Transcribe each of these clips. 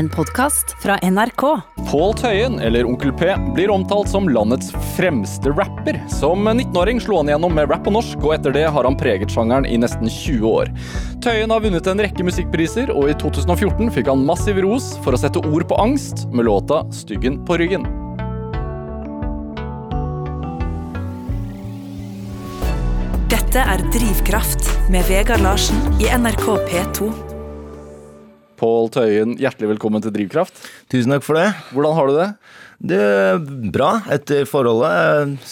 En podkast fra NRK. Pål Tøyen, eller Onkel P, blir omtalt som landets fremste rapper. Som 19-åring slo han gjennom med rap på norsk, og etter det har han preget sjangeren i nesten 20 år. Tøyen har vunnet en rekke musikkpriser, og i 2014 fikk han massiv ros for å sette ord på angst med låta 'Styggen på ryggen'. Dette er Drivkraft med Vegard Larsen i NRK P2. Pål Tøyen, hjertelig velkommen til Drivkraft. Tusen takk for det. Hvordan har du det? Det er bra etter forholdet.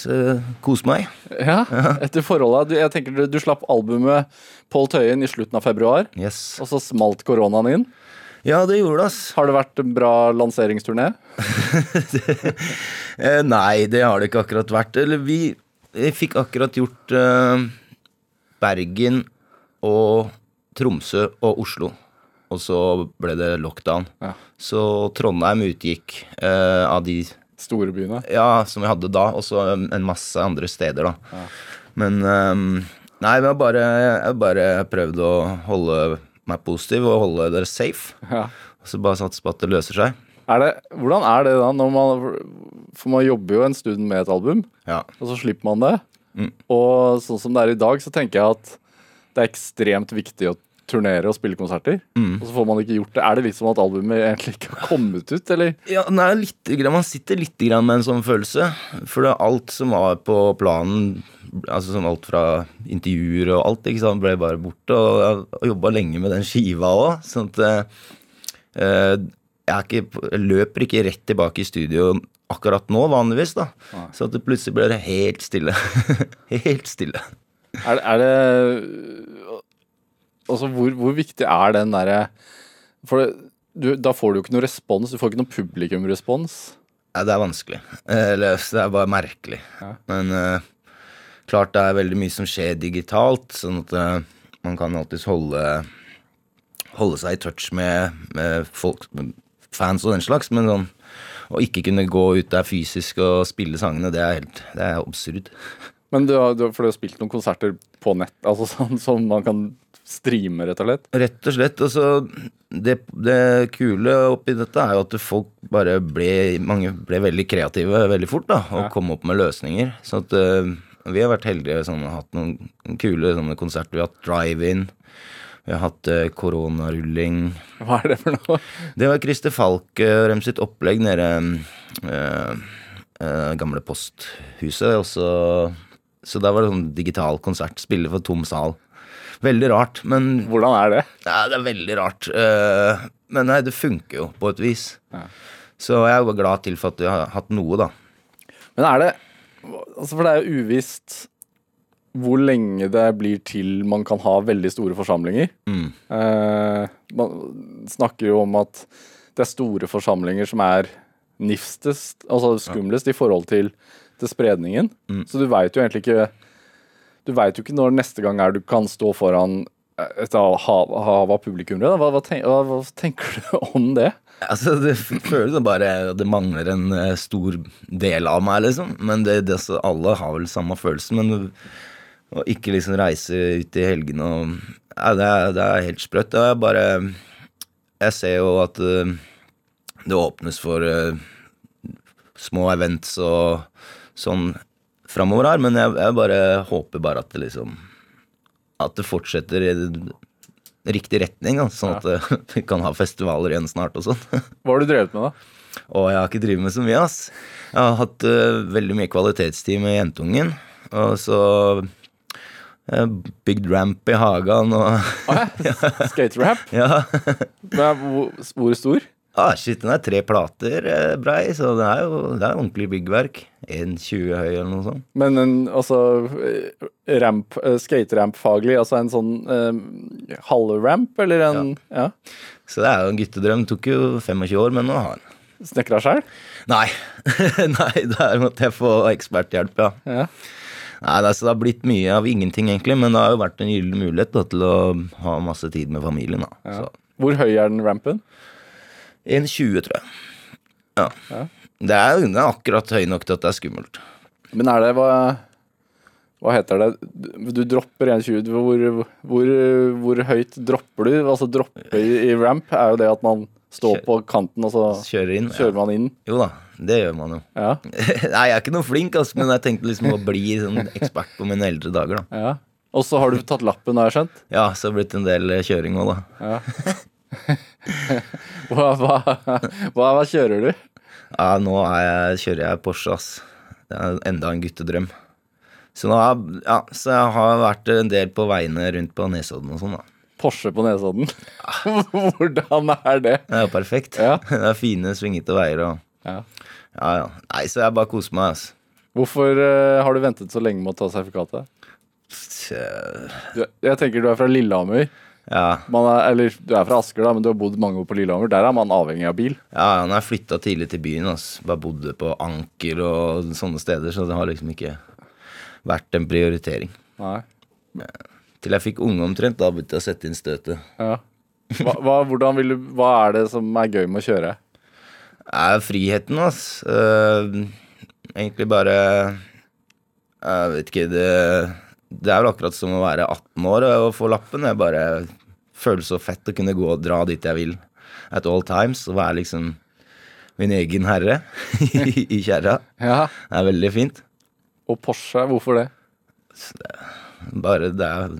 Kos meg. Ja, etter forholdet. Jeg tenker du, du slapp albumet Pål Tøyen i slutten av februar, Yes. og så smalt koronaen inn. Ja, det gjorde det, ass. Har det vært en bra lanseringsturné? Eh, nei, det har det ikke akkurat vært. Eller vi, vi fikk akkurat gjort eh, Bergen og Tromsø og Oslo. Og så ble det lockdown. Ja. Så Trondheim utgikk eh, av de Store byene? ja, som vi hadde da, og så en en masse andre steder, da. Men um, Nei, vi har bare, jeg har bare prøvd å holde meg positiv og holde dere safe. Ja. Og så bare satse på at det løser seg. Er det, hvordan er det da når man For man jobber jo en stund med et album, Ja. og så slipper man det. Mm. Og sånn som det er i dag, så tenker jeg at det er ekstremt viktig å turnere og spille konserter. Mm. Og så får man ikke gjort det. Er det litt som at albumet egentlig ikke har kommet ut, eller? Ja, nei, litt, Man sitter litt med en sånn følelse. For det alt som var på planen, altså som alt fra intervjuer og alt, ikke sant, ble bare borte. Og jeg jobba lenge med den skiva òg, sånn at eh, jeg, er ikke, jeg løper ikke rett tilbake i studio akkurat nå, vanligvis, da. Så at det plutselig ble det helt stille. helt stille. Er, er det Altså, hvor, hvor viktig er den derre For det, du, da får du jo ikke noe respons. Du får ikke noe publikumrespons. Ja, det er vanskelig. Eller det er bare merkelig. Ja. Men uh, klart det er veldig mye som skjer digitalt, sånn at uh, man kan alltids holde, holde seg i touch med, med folk, med fans og den slags, men sånn å ikke kunne gå ut der fysisk og spille sangene, det er helt det er absurd. Men du har, du, for du har spilt noen konserter på nett, altså sånn som man kan streame, rett og slett? Rett og slett. Altså, det, det kule oppi dette er jo at folk bare ble Mange ble veldig kreative veldig fort, da, og Ja. kom opp med løsninger. Så at uh, vi har vært heldige sånn, og hatt noen kule sånne konserter. Vi har hatt drive-in. Vi har hatt uh, koronarulling. Hva er det for noe? Det var Christer Falk og uh, sitt opplegg nede uh, gamle posthuset. Også, så, så da var det sånn digital konsert. Spille for tom sal. Veldig rart, men Hvordan er det? ja, det er veldig rart. Eh, men nei, det funker jo på et vis. Ja. Så jeg er jo glad til for at vi har hatt noe, da. Men er det altså For det er jo uvisst hvor lenge det blir til man kan ha veldig store forsamlinger. Mm. Eh, man snakker jo om at det er store forsamlinger som er nifstest, altså skumlest, i forhold til, til spredningen. Mm. Så du veit jo egentlig ikke Du veit jo ikke når neste gang er du kan stå foran et hav, hav av publikummere. Hva, hva, tenk, hva, hva tenker du om det? Altså, Det føles som bare det mangler en eh, stor del av meg, liksom. Men det, det, så alle har vel samme følelsen. Men å ikke liksom reise ut i helgene og ja, det, er, det er helt sprøtt. Det er bare Jeg ser jo at eh, det åpnes for uh, små events og sånn framover her, men jeg, jeg bare håper bare at det liksom At det fortsetter i riktig retning, da, sånn at eh, vi kan ha festivaler igjen snart og sånn. Hva har du drevet med, da? Og jeg har ikke drevet med så mye, ass. Jeg har hatt uh, veldig mye kvalitetstid med jentungen. Og så uh, bygd ramp i hagen og Skaterap? Ja. Men Hvor, hvor stor? Ah, shit, den er tre plater eh, brei, så det er jo det er ordentlig byggverk. 1,20 høy eller noe sånt. Men en, altså ramp, eh, skateramp-faglig, altså en sånn eh, halvramp, eller en ja. Så det er jo en guttedrøm. Det tok jo 25 år, men nå har han. Snekra sjøl? Nei. Nei, der måtte jeg få eksperthjelp, ja. Ja. Nei, er- det har blitt mye av ingenting, egentlig, men det har jo vært en gyllen mulighet da, til å ha masse tid med familien. da. Ja. Så Hvor høy er den rampen? 1,20, tror jeg. Ja. Ja. Det er den er akkurat høy nok til at det er skummelt. Men er det hva Hva heter det? Du, dropper 1,20. Hvor, hvor, hvor høyt dropper du? Altså droppe i, ramp er jo det at man står Kjør- på kanten, og så Kjører inn. kjører man inn. Jo da, det gjør man jo. Ja. Nei, jeg er ikke noe flink, altså, men jeg tenkte liksom å bli sånn ekspert på mine eldre dager, da. ja. Og så har du tatt lappen, har jeg skjønt. Ja, så har det blitt en del eh, kjøring òg, da. Ja. hva, hva, hva, hva kjører du? Ja, nå jeg, kjører jeg Porsche, ass. Det er enda en guttedrøm. Så, nå har, ja, så jeg har vært en del på veiene rundt på Nesodden og sånn, da. Porsche på Nesodden. Hvordan er det? Det er jo perfekt. Ja. Det er fine, svingete veier og Ja. Ja, ja. Nei, så jeg bare koser meg, ass. Hvorfor uh, har du ventet så lenge med å ta sertifikatet? Jeg tenker du er fra Lillehammer. Ja, Man er, eller du er fra Asker, da, men du har bodd mange år på Lillehammer. Der er man avhengig av bil. ja han har flytta tidlig til byen, Altså. Bare bodde på Anker og sånne steder, så det har liksom ikke vært en prioritering. Nei. Til jeg fikk unge omtrent, da begynte jeg å sette inn støtet. Ja. Hva, hva, vil hva er det som er gøy med å kjøre? er friheten, altså. Uh, egentlig bare Jeg vet ikke, det Det er vel akkurat som å være 18 år og få lappen. Jeg bare føler så fett å kunne gå og dra dit jeg vil at all times. Og være liksom min egen herre i, kjerra. Ja. Det er veldig fint. Og Porsche, hvorfor det? Bare det er,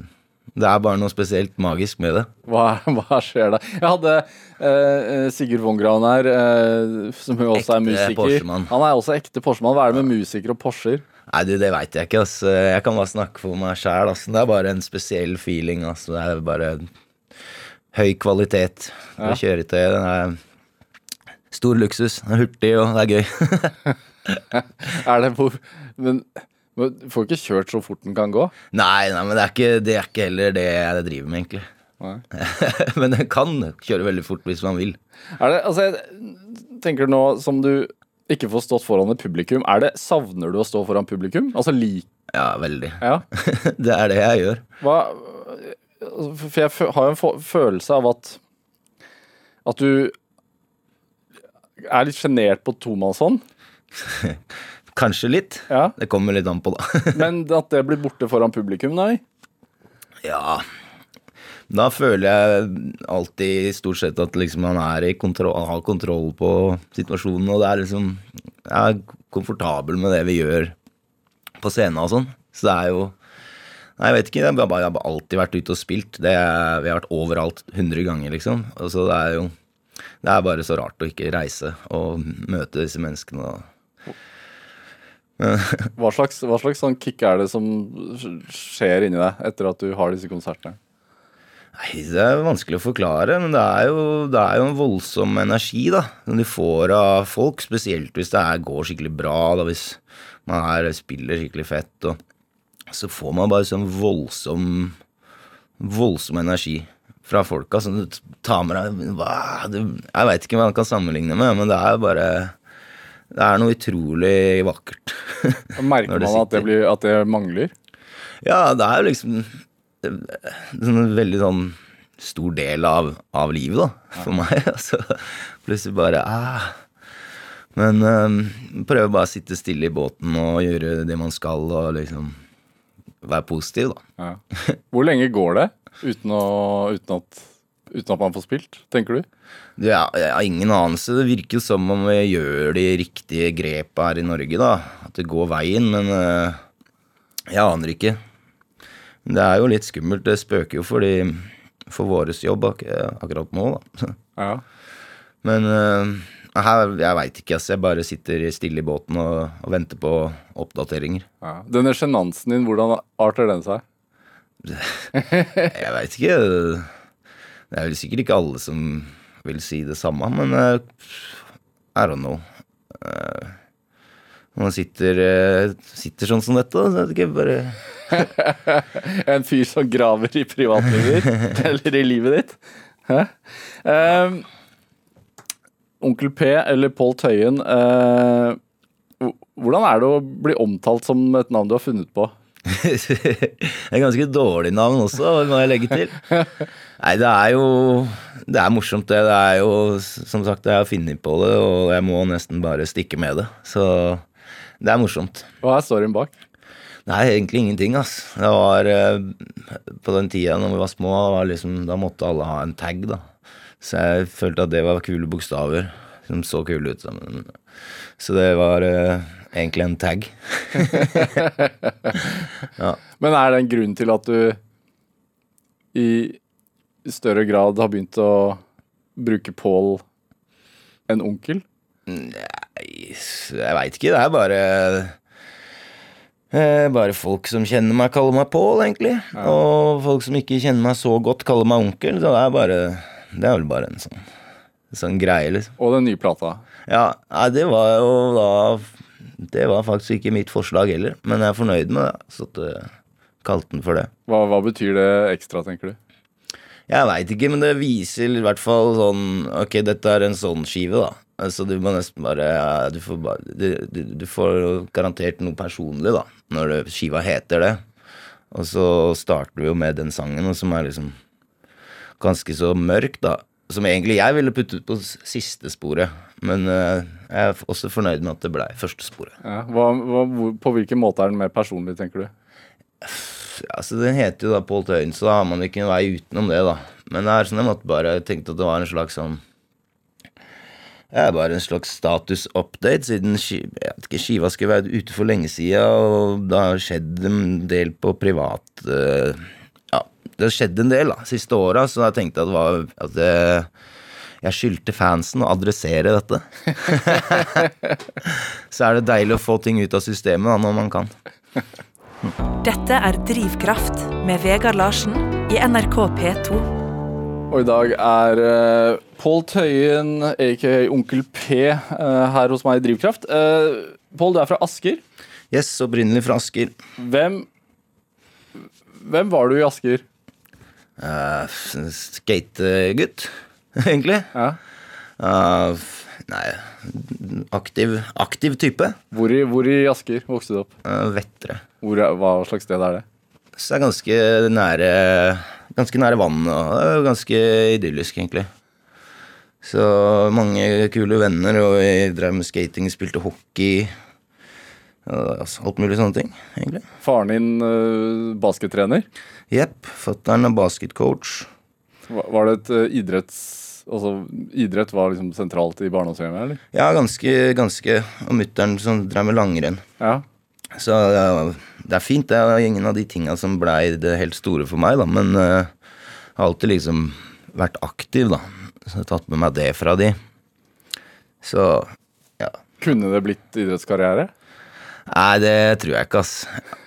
det er bare noe spesielt magisk med det. Hva, hva skjer da? Jeg hadde eh, Sigurd von Graun her, eh, som også er musiker. Porsche-mann. Han er også ekte Porsche-mann. Hva er det med musikere og Porscher? Nei, du, det veit jeg ikke. Altså. Jeg kan bare snakke for meg sjæl. Det er bare en spesiell feeling. Altså. Det er bare høy kvalitet på Ja. kjøretøyet. Det er stor luksus. Det er hurtig, og det er gøy. Er det hvor Men men du får ikke kjørt så fort den kan gå? nei, nei, men det er, ikke, det er ikke heller det jeg driver med, egentlig. Men den kan kjøre veldig fort hvis man vil. Er det, altså, jeg tenker nå som du ikke få stått foran et publikum, er det, savner du å stå foran publikum? Altså lik... Ja, veldig. Ja. det er det jeg gjør. Hva For jeg har jo en følelse av at At du er litt sjenert på tomannshånd. Kanskje litt. Ja. Det kommer litt an på, da. Men at det blir borte foran publikum, nei? Ja Da føler jeg alltid stort sett at liksom i kontroll, har kontroll på situasjonen, og det er liksom Jeg er komfortabel med det vi gjør på scenen og sånn. Så det er jo Nei, jeg vet ikke. Jeg har bare, jeg har alltid vært ute og spilt. Er, vi har vært overalt 100 ganger, liksom. Og så det er jo Det er bare så rart å ikke reise og møte disse menneskene. og Hva slags, hva slags sånn kick er det som skjer inni deg etter at du har disse konsertene? Nei, Det er vanskelig å forklare, men det er jo, det er jo en voldsom energi da, som du får av folk. Spesielt hvis det er, går skikkelig bra, da, hvis man er, spiller skikkelig fett. Og, så får man bare sånn voldsom voldsom energi fra folka. Som du tar med deg hva, du, Jeg veit ikke hva man kan sammenligne med, men det er bare Det er noe utrolig vakkert. Merker man at det, blir, at det mangler? Ja, det er jo liksom en veldig sånn stor del av, av livet, da, for meg. Altså, plutselig bare ah. Men um, prøve bare å sitte stille i båten og gjøre det man skal, og liksom være positiv, da. Ja. Hvor lenge går det uten, å, uten, at, uten at man får spilt, tenker du? Du, jeg, har ingen anelse. Det virker som om vi gjør de riktige grepa her i Norge, da. At det går veien, men uh, jeg aner ikke. Det er jo litt skummelt. Det spøker jo for, de, for vår jobb ak akkurat nå, da. Ja. Men uh, her, jeg veit ikke, Altså. Jeg bare sitter stille i båten og, og venter på oppdateringer. ja. Denne sjenansen din, hvordan arter den seg? Jeg veit ikke. Det er vel sikkert ikke alle som vil si det samme, men uh, I don't know. Uh, når man sitter, uh, sitter sånn som dette, så vet det ikke bare En fyr som graver i privatlivet ditt, eller i livet ditt. Ehm, Onkel P eller Pål Tøyen, eh, hvordan er det å bli omtalt som et navn du har funnet på? Det er ganske dårlig navn også, må jeg legge til. Nei, det er jo Det er morsomt, det. Det er jo som sagt, jeg har funnet på det, og jeg må nesten bare stikke med det. Så det er morsomt. Hva er storyen bak? Nei, egentlig ingenting, ass. Det var eh, På den tida når vi var små, var liksom, da måtte alle ha en tag, da. Så jeg følte at det var kule bokstaver som så kule ut sammen. Så det var eh, egentlig en tag. Men er det en grunn til at du i større grad har begynt å bruke Pål en onkel? Nei, jeg veit ikke. Det er bare eh, Bare folk som kjenner meg, kaller meg Pål, egentlig. Og folk som ikke kjenner meg så godt, kaller meg onkel. Så det er bare Det er vel bare en sånn, sånn greie, liksom. Og den nye plata. Ja, nei, det var jo da Det var faktisk ikke mitt forslag heller, men jeg er fornøyd med det. Så at jeg kalte den for det. Hva, hva betyr det ekstra, tenker du? Jeg veit ikke, men det viser i hvert fall sånn Ok, dette er en sånn skive, da. Altså, du må nesten bare ja, Du får, bare, du, du, du får garantert noe personlig, da, når det, skiva heter det. Og så starter vi jo med den sangen, og som er liksom ganske så mørk, da. Som egentlig jeg ville puttet på siste sporet. Men uh, jeg er også fornøyd med at det blei første sporet. Ja, hva, hva, på hvilken måte er den mer personlig, tenker du? Altså, Den heter jo da Pål Tøyen, så da har man ikke noen vei utenom det, da. Men det er sånn jeg måtte bare tenkte at det var en slags sånn Det er bare en slags status-update, siden jeg vet ikke, skiva skulle vært ute for lenge sida, og det har skjedd en del på privat eh, Ja, det har skjedd en del da, siste åra, så jeg tenkte at, det var, at det, jeg skyldte fansen å adressere dette. så er det deilig å få ting ut av systemet da, når man kan. Dette er Drivkraft med Vegard Larsen i NRK P2. Og i dag er uh, Pål Tøyen, aka Onkel P, eh, her hos meg i Drivkraft. Uh, Pål, du er fra Asker. Yes, opprinnelig fra Asker. Hvem Hvem var du i Asker? Uh, Skategutt, egentlig. Ja. Uh, nei aktiv, aktiv type. Hvor i, hvor i Asker vokste du opp? Uh, Vettre. Hvor, hva slags sted er det? Så det er ganske nære Ganske nære vann og det er ganske idyllisk, egentlig. Så mange kule venner, og vi drev med skating, spilte hockey. Altså, alt mulig sånne ting, egentlig. Faren din uh, baskettrener? Jepp. Fatter'n er basketcoach. Var, det et uh, idretts... Altså, idrett var liksom sentralt i barndomshjemmet, eller? Ja, ganske, ganske. Og mutter'n som drev med langrenn. Ja. Så uh, det er fint. Det er ingen av de tinga som blei det helt store for meg, da. Men eh, jeg har alltid liksom vært aktiv, da. Så jeg har tatt med meg det fra de. Så ja. Kunne det blitt idrettskarriere? Nei, det tror jeg ikke, ass.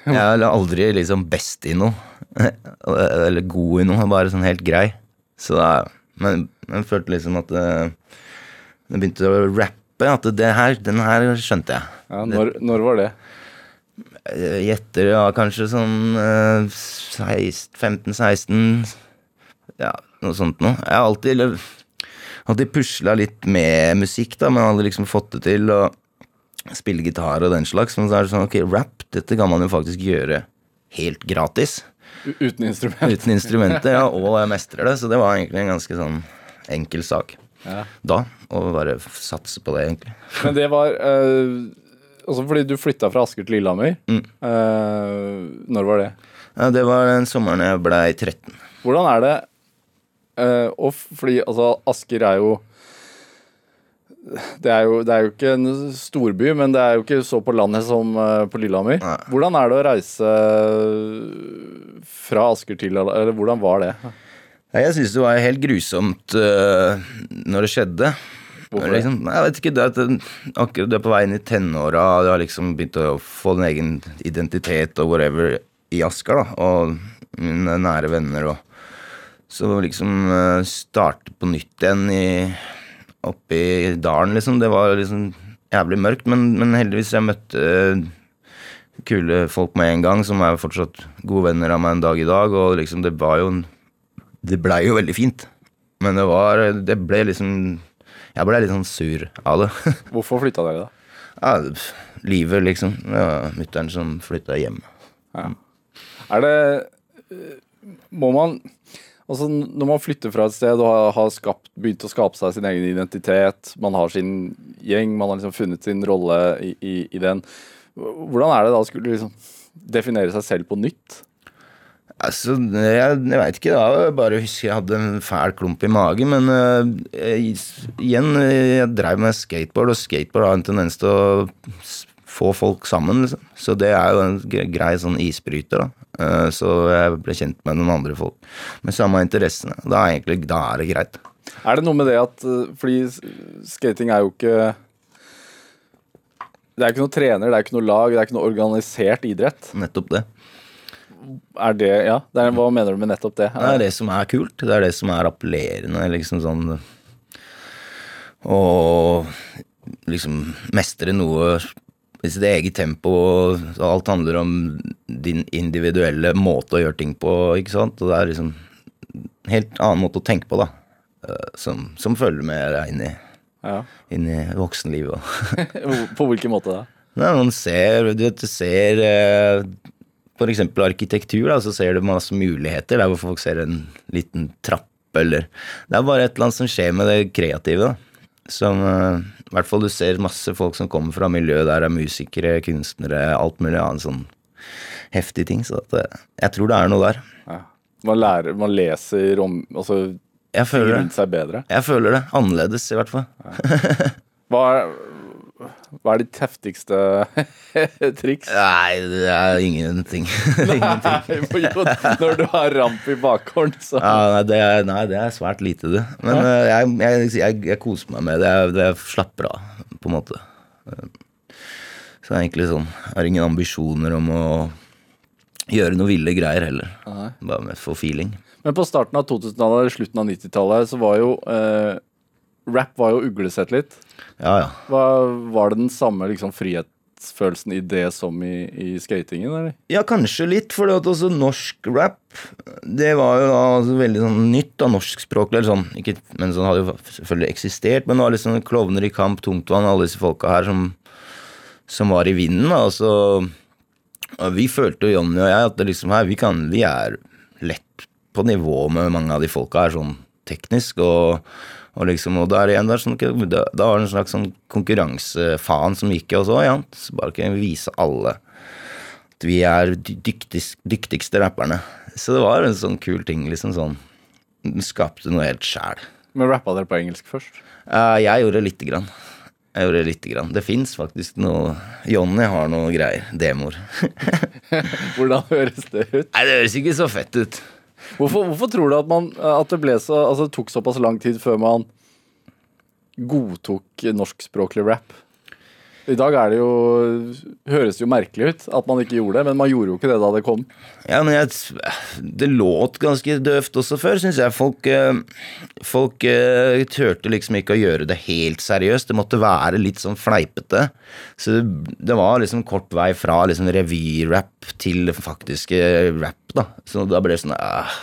Jeg er aldri liksom best i noe. Eller god i noe. Bare sånn helt grei. Så da Men jeg følte liksom at det, Når begynte å rappe, at det her, den her skjønte jeg. Ja, når, når var det? Gjetter ja, kanskje sånn eh, 16 15-16 Ja, noe sånt noe. Jeg har alltid, eller, alltid pusla litt med musikk, da, men hadde liksom fått det til å spille gitar og den slags. Men så er det sånn, ok, rap, dette kan man jo faktisk gjøre helt gratis. U uten instrument? Uten instrumenter, ja, og jeg mestrer det. Så det var egentlig en ganske sånn enkel sak Ja. da. Å bare satse på det, egentlig. Men det var øh, Altså fordi du flytta fra Asker til Lillehammer. Mm. Øh, når var det? Ja, det var den sommeren jeg blei 13. Hvordan er det eh, og Fordi altså, Asker er jo det er, jo, det er jo ikke en storby, men det er jo ikke så på landet som eh, på Lillehammer. Nei. Hvordan er det å reise fra Asker til Eller hvordan var det? Jeg syns det var helt grusomt uh, når det skjedde. Hvorfor det? Liksom, jeg vet ikke, det er det- Akkurat du er på vei inn i tenåra, du har liksom begynt å få din egen identitet og whatever i Asker, da. Og mine nære venner og Så liksom øh, starte på nytt igjen i oppe i dalen, liksom. Det var liksom jævlig mørkt, men, men heldigvis jeg møtte kule folk med en gang, som er fortsatt gode venner av meg en dag i dag, og liksom det var jo en det blei jo veldig fint. Men det var Det ble liksom Jeg ble litt sånn sur av det. Hvorfor flytta dere, da? ja, livet, liksom. Det var mutter'n som flytta hjem. Er det eh, Må man Altså Når man flytter fra et sted og har, skapt, begynt å skape seg sin egen identitet, man har sin gjeng, man har liksom funnet sin rolle i, i, i den Hvordan er det da å skulle liksom definere seg selv på nytt? Altså, jeg, jeg veit ikke. Jeg bare husker jeg hadde en fæl klump i magen. Men uh, jeg, igjen, jeg drev med skateboard, og skateboard har en tendens til å få folk sammen. Liksom. Så det er jo en grei sånn isbryter. da Så jeg ble kjent med noen andre folk med samme interessene. Da er, egentlig, da er det greit. Er det noe med det at eh, Fordi skating er jo ikke Det er ikke noe trener, det er ikke noe lag, det er ikke noe organisert idrett. Nettopp det. Er det Ja, det er, hva mener du med nettopp det? Det er det som er kult. Det er det som er appellerende. Liksom sånn Å liksom mestre noe i sitt eget tempo. og Alt handler om din individuelle måte å gjøre ting på, ikke sant. Og det er liksom en helt annen måte å tenke på, da. eh, Som, som følger med deg inn i, Ja. inn i voksenlivet. På hvilken måte da? Nei, man ser, du vet, du ser f.eks. for eksempel arkitektur, da, så ser du masse muligheter der hvor folk ser en liten trapp, eller Det er bare et eller annet som skjer med det kreative, da. Som eh, I hvert fall du ser masse folk som kommer fra miljøet der er musikere, kunstnere, alt mulig annet sånn heftig ting. Så at, eh, jeg tror det er noe der. Ja. Man lærer, man leser om Altså Jeg føler rundt det. seg bedre. Jeg føler det. Annerledes, i hvert fall. Hva er, hva er ditt heftigste triks? Nei, det er ingenting. ingenting. Når du har ramp i bakhånd, så Ja, nei, det er, nei, det er svært lite, det. Men eh, jeg, jeg, jeg, jeg koser meg med det. Jeg, det slapper av, på en måte. Eh, Så det er egentlig sånn Jeg har ingen ambisjoner om å gjøre noe ville greier heller. Nei. Bare med for feeling. Men på starten av 2000-tallet, eller slutten av 90-tallet, så var jo eh, Rap var jo uglesett litt. Ja, ja. Var, var det den samme liksom, frihetsfølelsen i det som i, i skatingen, eller? Ja, kanskje litt, for at også norsk rap Det var jo da altså veldig sånn nytt, da, norskspråklig. Eller sånn, ikke, men sånn hadde jo selvfølgelig eksistert. Men det var liksom Klovner i kamp, Tungtvann, alle disse folka her som, som var i vinden. da, og så og Vi følte jo, Jonny og jeg, at det liksom her, vi, kan, vi er lett på nivå med mange av de folka her, sånn teknisk. og og liksom, og der igjen, der, sånn, da, da var det en slags sånn konkurransefaen som gikk i oss òg, ja. Så bare kunne vi vise alle at vi er de dyktigste, rapperne. Så det var en sånn kul ting, liksom sånn. Skapte noe helt sjæl. Men rappa dere på engelsk først? Uh, jeg gjorde lite grann. Jeg gjorde lite grann. Det fins faktisk noe Jonny har noe greier. Demoer. Hvordan høres det ut? Nei, det høres ikke så fett ut. Hvorfor, hvorfor tror du at, man, at det, så, altså, tok såpass lang tid før man godtok norskspråklig rap? I dag er det jo, høres det jo merkelig ut at man ikke gjorde det, men man gjorde jo ikke det da det kom. Ja, men jeg, det låt ganske døvt også før, syns jeg. Folk, eh, folk eh, turte liksom ikke å gjøre det helt seriøst. Det måtte være litt sånn fleipete. Så det, det var liksom kort vei fra liksom revyrap til faktiske rap, da. Så da ble det sånn uh.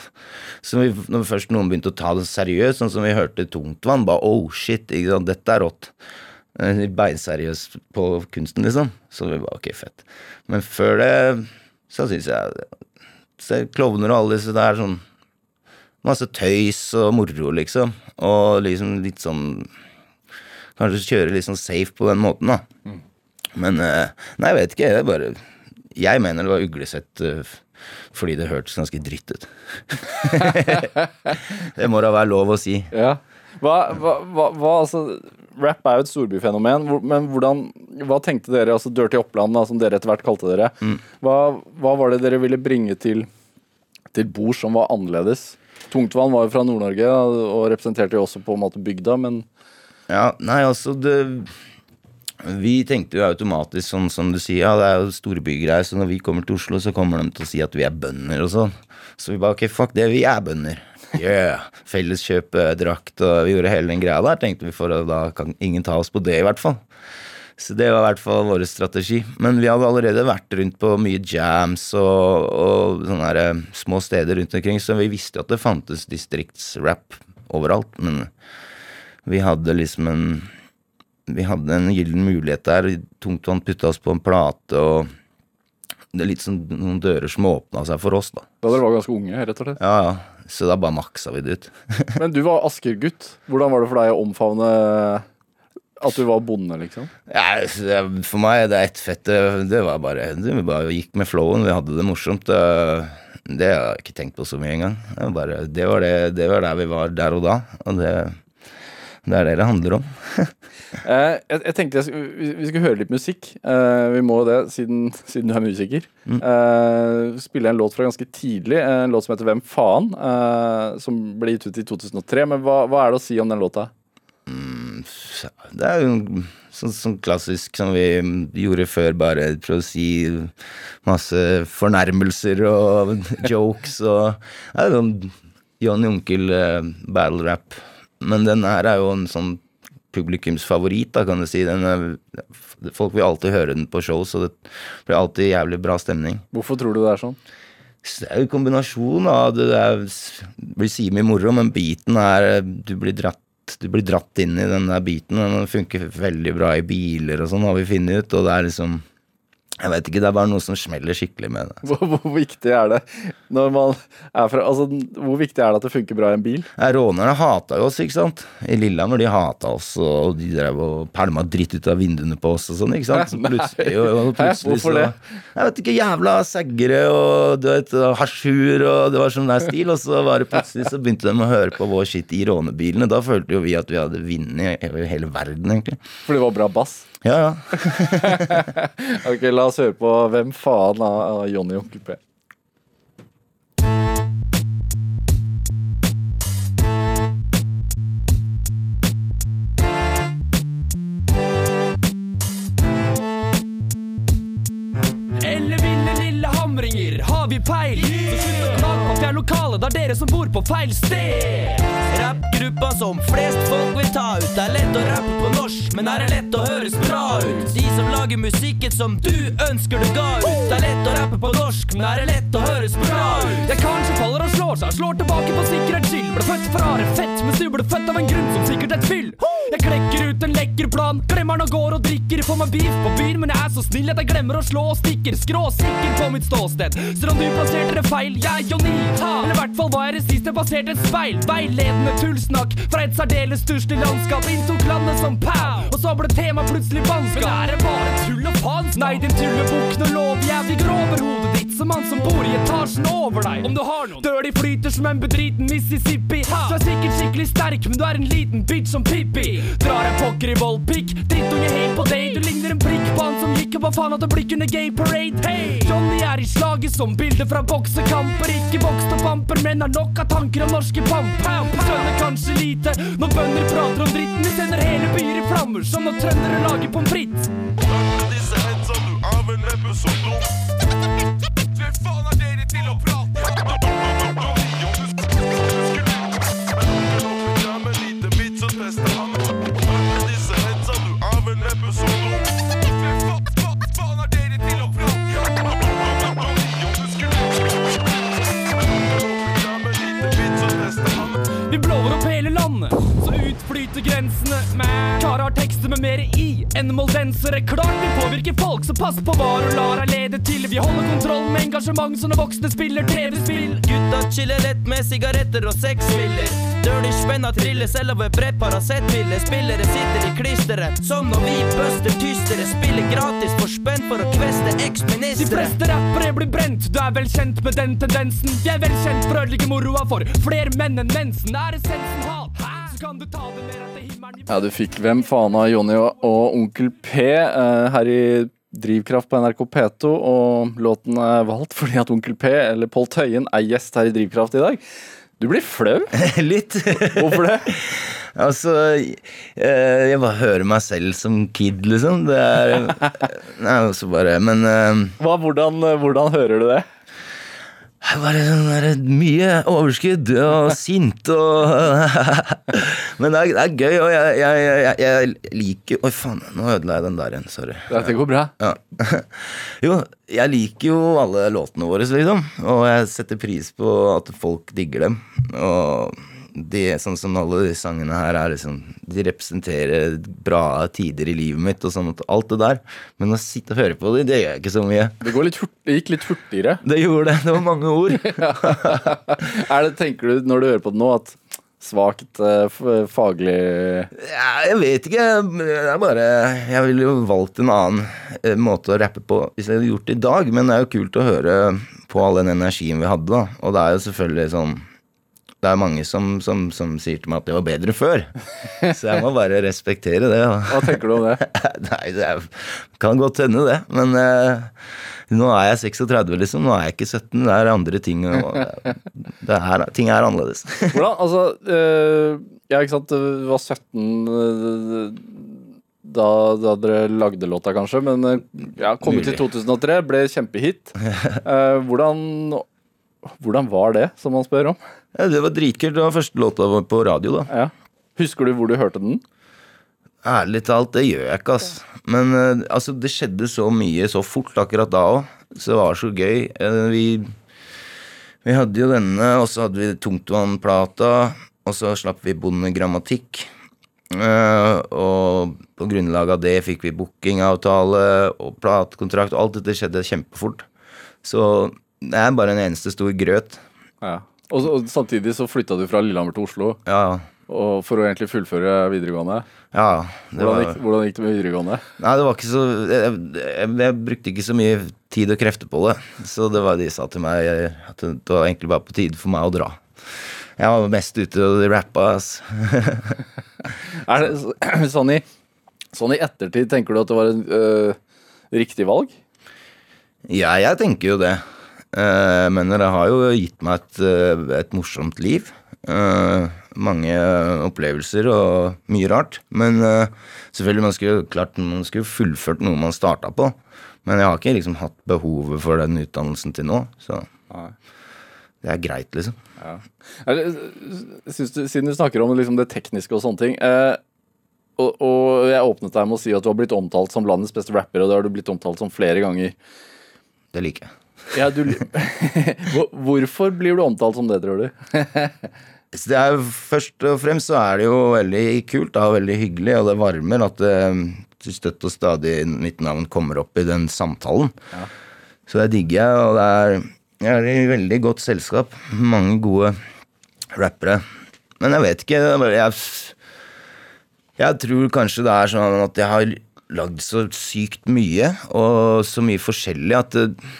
Så vi, når først noen begynte å ta det seriøst, sånn som vi hørte Tungtvann, bare oh shit, dette er rått. Eh, Beinseriøs på kunsten, liksom. Så vi bare ok, fett. Men før det så syns jeg klovner og alle disse der sånn Masse tøys og moro, liksom. Og liksom litt sånn Kanskje kjøre litt sånn safe på den måten, da. Men eh, Nei, jeg vet ikke. Det er bare Jeg mener det var uglesett eh, fordi det hørtes ganske dritt ut. det må da være lov å si. Ja. Hva, hva, hva, altså, Rap er jo et storbyfenomen, men hvordan, hva tenkte dere, altså Dirty Oppland, da, som dere etter hvert kalte dere, hva, hva var det dere ville bringe til, til bord som var annerledes? Tungtvann var jo fra Nord-Norge og representerte jo også på en måte bygda, men Ja, nei, altså det Vi tenkte jo automatisk sånn som du sier, ja, det er jo storbygreier, så når vi kommer til Oslo, så kommer de til å si at vi er bønder og sånn. Så vi bare ok, fuck det, vi er bønder. Yeah. Felleskjøpedrakt, og vi gjorde hele den greia der, tenkte vi, for da kan ingen ta oss på det, i hvert fall. Så det var i hvert fall vår strategi. Men vi hadde allerede vært rundt på mye jams og, og sånne her, eh, små steder rundt omkring, så vi visste at det fantes distriktsrap overalt. Men vi hadde liksom en Vi hadde en gyllen mulighet der. Tungtvann putta oss på en plate, og det er litt sånn noen dører som åpna seg for oss, da. da dere var ganske unge, rett og slett. Ja, ja. Så da bare maksa vi det ut. Men du var Asker-gutt. Hvordan var det for deg å omfavne at du var bonde, liksom? Ja, for meg det er ett fett. Det, var bare Vi bare gikk med flowen. Vi hadde det morsomt. Det, Det har jeg ikke tenkt på så mye engang. Det, var bare- det, var det, det var der vi var der og da. Og det, det er det det handler om. Eh, jeg, jeg tenkte jeg skulle, vi, vi skulle høre litt musikk. Uh, vi må det, siden, siden du er musiker. Mm. Uh, spiller en låt fra ganske tidlig, eh, en låt som heter Hvem faen? Eh, som ble gitt ut i 2003. Men hva, hva er det å si om den låta? Det er jo sånn, sånn klassisk som vi gjorde før, bare prøve å si masse fornærmelser og jokes og Det er sånn Johnny Onkel eh, battle rap. Men den her er jo en sånn publikumsfavoritt, da, kan du si. Den er, folk vil alltid høre den på show, så det blir alltid jævlig bra stemning. Hvorfor tror du det er sånn? Det er jo en kombinasjon av det er, blir si mye moro, men beaten er Du blir dratt du blir dratt inn i den der beaten. og Den funker veldig bra i biler og sånn, har vi funnet ut. Og det er liksom Jeg vet ikke, det er bare noe som smeller skikkelig med det. Hvor, hvor viktig er det når man er fra Altså, hvor viktig er det at det funker bra i en bil? Ja, rånerne hata jo oss, ikke sant. I Lillehammer, de hata oss, og de drev og pælma dritt ut av vinduene på oss og sånn, ikke sant. Nei. plutselig, jo, jo, plutselig Hvorfor så det? Jeg vet ikke, jævla seggere og du vet, hasjur og det var sånn der stil, og så var det plutselig så begynte de å høre på vår shit i rånebilene. Da følte jo vi at vi hadde vunnet hele verden, egentlig. For det var bra bass? Ja, ja. Ok, la oss høre på Hvem faen av, Jonny Johnny og Onkel P. Eller ville lille hamringer, har vi peil? Så vi er lokale, det er dere som bor på feil sted. Rappgruppa som flest folk vil ta ut. Det er lett å rappe på norsk, men er det lett å høres bra ut? De som lager musikken som du ønsker du ga ut. Det er lett å rappe på norsk, men er det lett å høres bra ut? Jeg kanskje faller og slår seg, slår tilbake på sikkerhet chill. Ble født for harde fett, mens du ble født av en grunn som sikkert et fyll. Jeg klekker ut en lekker plan, glemmer den og går og drikker. Får meg beef på byen, men jeg er så snill at jeg glemmer å slå og stikker. Skråsikker på mitt ståsted. Selv om du plasserte det feil, jeg er Johnny. Eller i hvert fall var jeg det sist jeg passerte et speil. Veiledende tullsnakk fra et særdeles stusslig landskap. Inntok landet som pow, og så ble tema plutselig bannskap. Men er det bare tull og faenskap? Nei, din tullebukk, nå lover jeg vi går over hodet ditt han som bor i etasjen over deg. Om du har noen. Dør de flyter som en bedriten Mississippi. Du er sikkert skikkelig sterk, men du er en liten bitch som Pippi. Drar en pokker i voldpikk, drittunge helt på deg. Du ligner en prikk på han som gikk opp av faen at det blikk under gay parade. Hey! Johnny er i slaget som bilde fra boksekamper. Ikke vokst opp amper, men har nok av tanker om norske pamp. Skjønner kanskje lite når bønder prater om dritten. Vi sender hele byer i flammer, som når trøndere lager pommes frites. Disse headsa du av en episode så dum utflyter grensene. Kara har tekster med mer i enn moldensere. Klart vi påvirker folk, så pass på hva du lar deg lede til. Vi holder kontroll med engasjement, så når voksne spiller TV-spill. Gutta chiller lett med sigaretter og sexfiller. Dirty spenna triller selv over brett Paracet-piller. Spillere sitter i klisteret, som når vi buster tystere. Spiller gratis for spent for å kveste De eksministre. fleste rappere blir brent, du er vel kjent med den tendensen. De er vel kjent for å ødelegge moroa for flere menn enn mensen. Er essensen hat, Ja, du fikk Hvem faen av Jonny og, og Onkel P eh, her i Drivkraft på NRK P2, og låten er valgt fordi at Onkel P, eller Pål Tøyen, er gjest her i Drivkraft i dag. Du blir flau. Litt. Hvorfor det? Altså, eh, jeg bare hører meg selv som kid, liksom. Det er Nei, også bare Men uh... Hva, hvordan, hvordan hører du det? Det er bare sånn mye overskudd og sint og Men det er, det er gøy, og jeg, jeg, jeg, jeg liker Oi, faen, nå ødela jeg den der igjen. Sorry. Dette går bra. Ja. Jo, jeg liker jo alle låtene våre, liksom. Og jeg setter pris på at folk digger dem. Og de, sånn som alle de sangene her er liksom De representerer bra tider i livet mitt og sånn. Alt det der. Men å sitte og høre på det, det gjør jeg ikke så mye. Det, går litt hurt, det gikk litt hurtigere. Det gjorde det. Det var mange ord. er det, tenker du når du hører på det nå, at Svakt eh, faglig Ja, jeg vet ikke. Det er bare Jeg ville jo valgt en annen eh, måte å rappe på hvis jeg hadde gjort det i dag, men det er jo kult å høre på all den energien vi hadde, da. Og det er jo selvfølgelig sånn Det er mange som, som, som sier til meg at det var bedre før. Så jeg må bare respektere det. Hva tenker du om det? Nei, det er, kan godt hende, det. Men uh, nå er jeg 36, liksom. Nå er jeg ikke 17. Det er andre ting. Er, ting er annerledes. Hvordan, altså øh, Ja, ikke sant, du var 17 øh, da, da dere lagde låta, kanskje, men ja, kom ut i 2003, ble kjempehit. Uh, hvordan, hvordan var det, som man spør om? Ja, det var dritkult. Det var første låta vår på radio, da. Ja. Husker du hvor du hørte den? Ærlig talt, det gjør jeg ikke, ass. Men eh, altså, det skjedde så mye så fort akkurat da òg. Så det var så gøy. Eh, vi, vi hadde jo denne, og så hadde vi Tungtvannplata, og så slapp vi Bondegrammatikk. Uh, og på grunnlag av det fikk vi bookingavtale og platekontrakt, alt dette skjedde kjempefort. Så det er bare en eneste stor grøt. Ja. Og, så- og samtidig så flytta du fra Lillehammer til Oslo Ja, og for å egentlig fullføre videregående. ja. Det Hvordan var, gikk, hvordan gikk det med videregående? Nei, det var ikke så jeg, jeg, jeg brukte ikke så mye tid og krefter på det. Så det var de sa til meg jeg, at det var egentlig bare på tide for meg å dra. Jeg var mest ute og rappa, ass. Er det, sånn, i, sånn i ettertid, tenker du at det var en øh, riktig valg? Ja, jeg tenker jo det. Eh, men det har jo gitt meg et, eh, et morsomt liv. Eh, mange opplevelser og mye rart. Men selvfølgelig, man skulle klart man skulle fullført noe man starta på. Men jeg har ikke liksom hatt behovet for den utdannelsen til nå. Så det er greit, liksom. Ja. du, siden du snakker om liksom det tekniske og sånne ting eh, og, og jeg åpnet deg med å si at du har blitt omtalt som landets beste rapper, og det har du blitt omtalt som flere ganger. Det liker jeg. Ja, du, Hvorfor blir du omtalt som det, tror du? Det er Først og fremst så er det jo veldig kult da, og veldig hyggelig, og det varmer at eh, til støtt og stadig mitt navn kommer opp i den samtalen. Så det digger jeg, og det er, jeg er i veldig godt selskap. Mange gode rappere. Men jeg vet ikke. Jeg, jeg tror kanskje det er sånn at jeg har lagd så sykt mye, og så mye forskjellig, at det,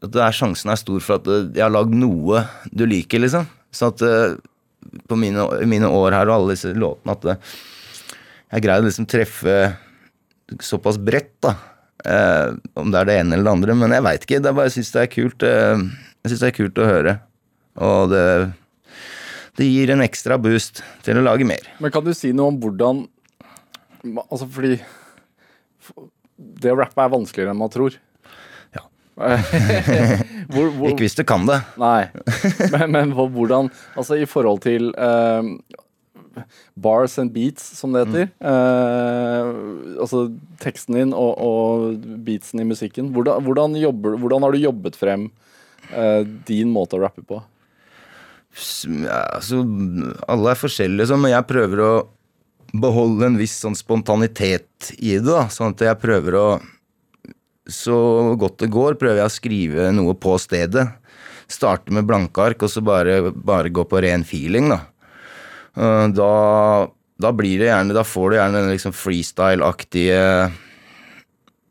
at er sjansen er stor for at eh, jeg har lagd noe du liker, liksom. Så at eh, på mine, mine år her og alle disse låtene at jeg greide å liksom treffe såpass bredt, da. Eh, om det er det ene eller det andre, men jeg veit ikke. Det er bare, jeg syns det er kult. Eh, jeg syns det er kult å høre. Og det, det gir en ekstra boost til å lage mer. Men kan du si noe om hvordan Altså fordi Det å rappe er vanskeligere enn man tror. Hvor, hvor, Ikke hvis du kan det. Nei. Men, men hvordan Altså i forhold til uh, bars and beats, som det heter. Uh, altså teksten din og, og beatsen i musikken. Hvordan, hvordan, jobber, hvordan har du jobbet frem uh, din måte å rappe på? Ja, altså, alle er forskjellige, sånn, men jeg prøver å beholde en viss sånn spontanitet i det. da, Sånn at jeg prøver å Så godt det går, prøver jeg å skrive noe på stedet. Starte med blanke ark, og så bare, bare gå på ren feeling, da. Eh, Da, da blir det gjerne Da får du gjerne den liksom freestyle-aktige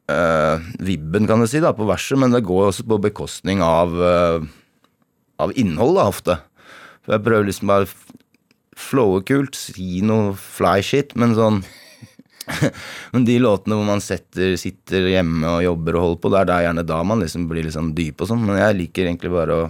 uh, vibben, kan du si, da, på verset, men det går også på bekostning av uh, av innhold, da, ofte. For jeg prøver liksom bare flowe kult, si noe fly shit, men sånn Men de låtene hvor man setter, sitter hjemme og jobber og holder på, det er der gjerne da man liksom blir sånn dyp og sånn. Men jeg liker egentlig bare å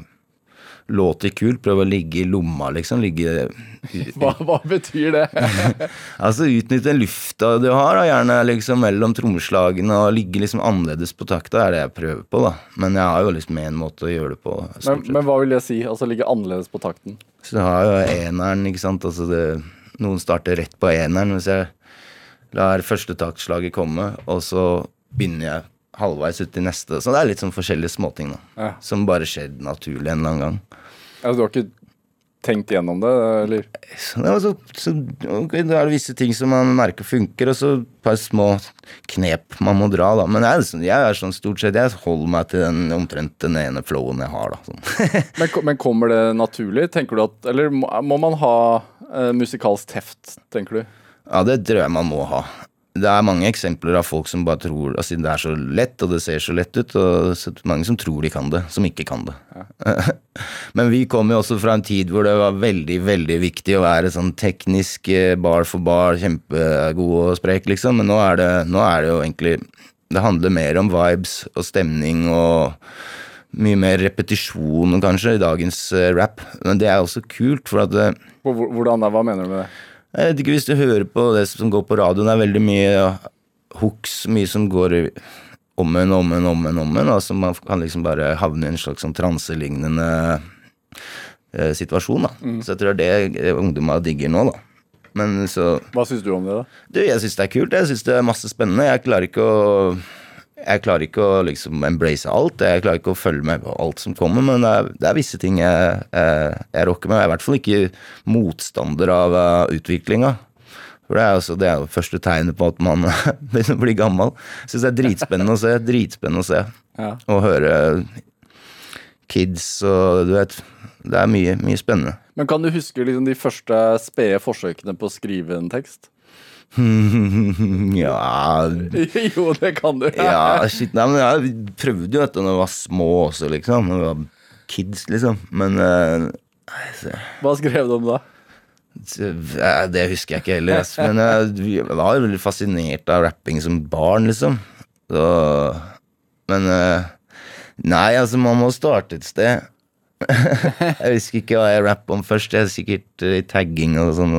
låte kult, prøve å ligge i lomma, liksom. Ligge Hva, hva betyr det? Altså utnytte lufta du har, da, gjerne liksom mellom trommeslagene, og ligge liksom annerledes på takta, er det jeg prøver på, da. Men jeg har jo liksom én måte å gjøre det på. Men, men hva vil det si? Altså ligge annerledes på takten? Så du har jo eneren, ikke sant. Altså det, noen starter rett på eneren. Hvis jeg lar første taktslaget komme, og så begynner jeg halvveis ut i neste. Så det er litt sånn forskjellige småting, da. Ja. Som bare skjer naturlig en eller annen gang. Altså, du har ikke tenkt gjennom det, eller? Så, så, så okay, da er det visse ting som man merker funker, og så et par små knep man må dra, da. Men jeg, sånn- jeg er sånn stort sett Jeg holder meg til den omtrent den ene flowen jeg har, da. Sånn. Men, men kommer det naturlig? Tenker du at Eller må, må man ha eh, musikalsk teft, tenker du? Ja, det tror jeg man må ha. Det er mange eksempler av folk som bare tror altså Det er så lett, og det ser så lett ut, og så mange som tror de kan det, som ikke kan det. Men vi kom jo også fra en tid hvor det var veldig, veldig viktig å være sånn teknisk eh, bar for bar, kjempegod og sprek, liksom. Men nå er det, nå er det jo egentlig Det handler mer om vibes og stemning og mye mer repetisjon, kanskje, i dagens eh, rap. Men det er også kult, for at det, Hvor- hvor- Hva mener du med det? Jeg vet ikke hvis du hører på det som går på radioen, det er veldig mye hooks, mye som går om en, om en, om en, om en. Altså man kan liksom bare havne i en slags sånn transelignende eh, situasjon, da. Så jeg tror det er det ungdommer digger nå, da. Men så Hva syns du om det, da? Du, jeg syns det er kult. Jeg syns det er masse spennende. Jeg klarer ikke å jeg klarer ikke å liksom embrace alt. Jeg klarer ikke å følge med på alt som kommer, men det er, det er visse ting jeg, jeg, jeg rocker med. Jeg er i hvert fall ikke motstander av uh, utviklinga. For det er, også, det er jo første tegnet på at man begynner å bli gammel. Jeg syns det er dritspennende å se. Dritspennende å se. Ja. Og høre kids og du vet Det er mye, mye spennende. Men kan du huske liksom de første spede forsøkene på å skrive en tekst? ja jo, det kan du. Ja, shit, nei, men jeg prøvde jo dette når vi var små også, liksom. Når vi var kids, liksom. Men eh, Hva skrev du om da? eh, Det husker jeg ikke heller. ass. Men jeg, jeg var veldig fascinert av rapping som barn, liksom. Så, men eh, Nei, altså, man må starte et sted. jeg husker ikke hva jeg rapper om først. Jeg er sikkert eh, tagging og sånn.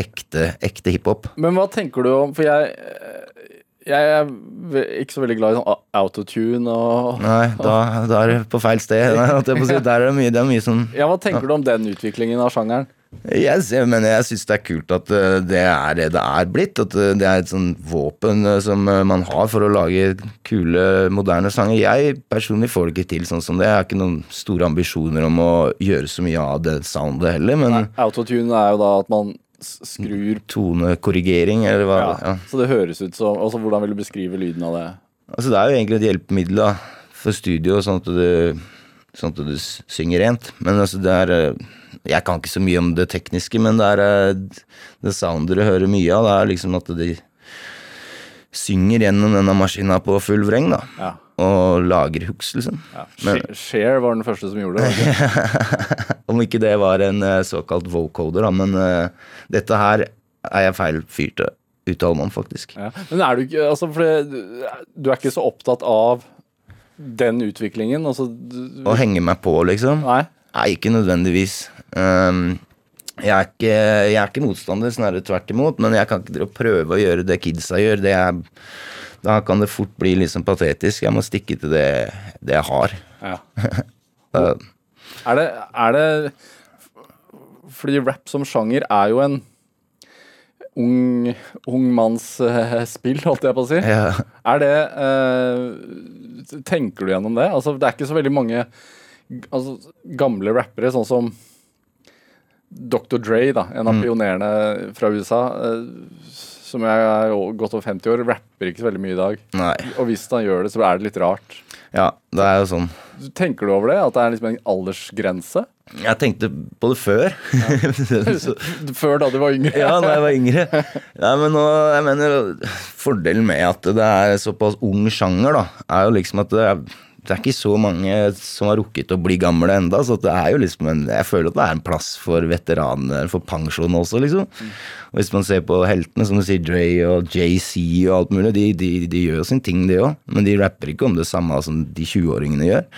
Ekte, ekte hiphop. Men hva tenker du om For jeg jeg er ikke så veldig glad i sånn autotune og Nei, da, da er du på feil sted. Nei, på si. Der er det mye, det er mye sånn Ja, Hva tenker du om den utviklingen av sjangeren? Ser- men jeg syns det er kult at eh, det er det det er blitt. At eh, det er et sånn våpen eh, som man har for å lage kule, moderne sanger. Jeg personlig får det ikke til sånn som det. Jeg har ikke noen store ambisjoner om å gjøre så mye av det soundet heller, men Autotune er jo da at man skrur tonekorrigering, eller hva ja, ja. Så det høres ut som Altså, Hvordan vil du beskrive lyden av det? Altså, det er jo egentlig et hjelpemiddel da, for studio, sånn at du, sånn at du synger rent. Men altså, det er eh, Jeg kan ikke så mye om det tekniske, men det er eh, det soundet du hører mye av. Det er liksom at de synger gjennom denne maskina på full vreng, da. Ja. Og lager hooks, liksom. ja. Cher var den første som gjorde det. Om ikke det var en eh, såkalt vocoder, da. Men uh, dette her er jeg feil fyr til å uttale meg om, faktisk. Ja. Men er du altså, du- Du er ikke så opptatt av den utviklingen? Altså, du, Å henge meg på, liksom. nei? Nei, ikke nødvendigvis. Um, jeg, er ikke, jeg er ikke motstander, snarere tvert imot, men jeg kan ikke prøve å gjøre det kidsa gjør. Det er, da kan det fort bli liksom patetisk. Jeg må stikke til det, det jeg har. Ja. Er det, er det Fordi rap som sjanger er jo en ung, ung manns uh, spill, holdt jeg på å si. ja. Er det eh, Tenker du gjennom det? Altså, det er ikke så veldig mange altså, gamle rappere, sånn som Dr. Dre, da, en av Mm. pionerene fra USA, eh, som jeg er godt over 50 år, rapper ikke så veldig mye i dag. Nei. Og hvis han gjør det, så er det litt rart. Ja, det er jo sånn. Tenker du over det? At det er liksom en aldersgrense? Jeg tenkte på det før. Så, Før da du var yngre? ja, da jeg var yngre. Ja, men nå, jeg mener, fordelen med at det er såpass ung sjanger, da, er jo liksom at det er, det er ikke så mange som har rukket å bli gamle enda, så det er jo liksom en, jeg føler at det er en plass for veteraner, for pensjon også, liksom. Og hvis man ser på heltene, som du sier, Dre og JC og alt mulig, de, de, de gjør jo sin ting, de òg, men de rapper ikke om det samme som de 20-åringene gjør.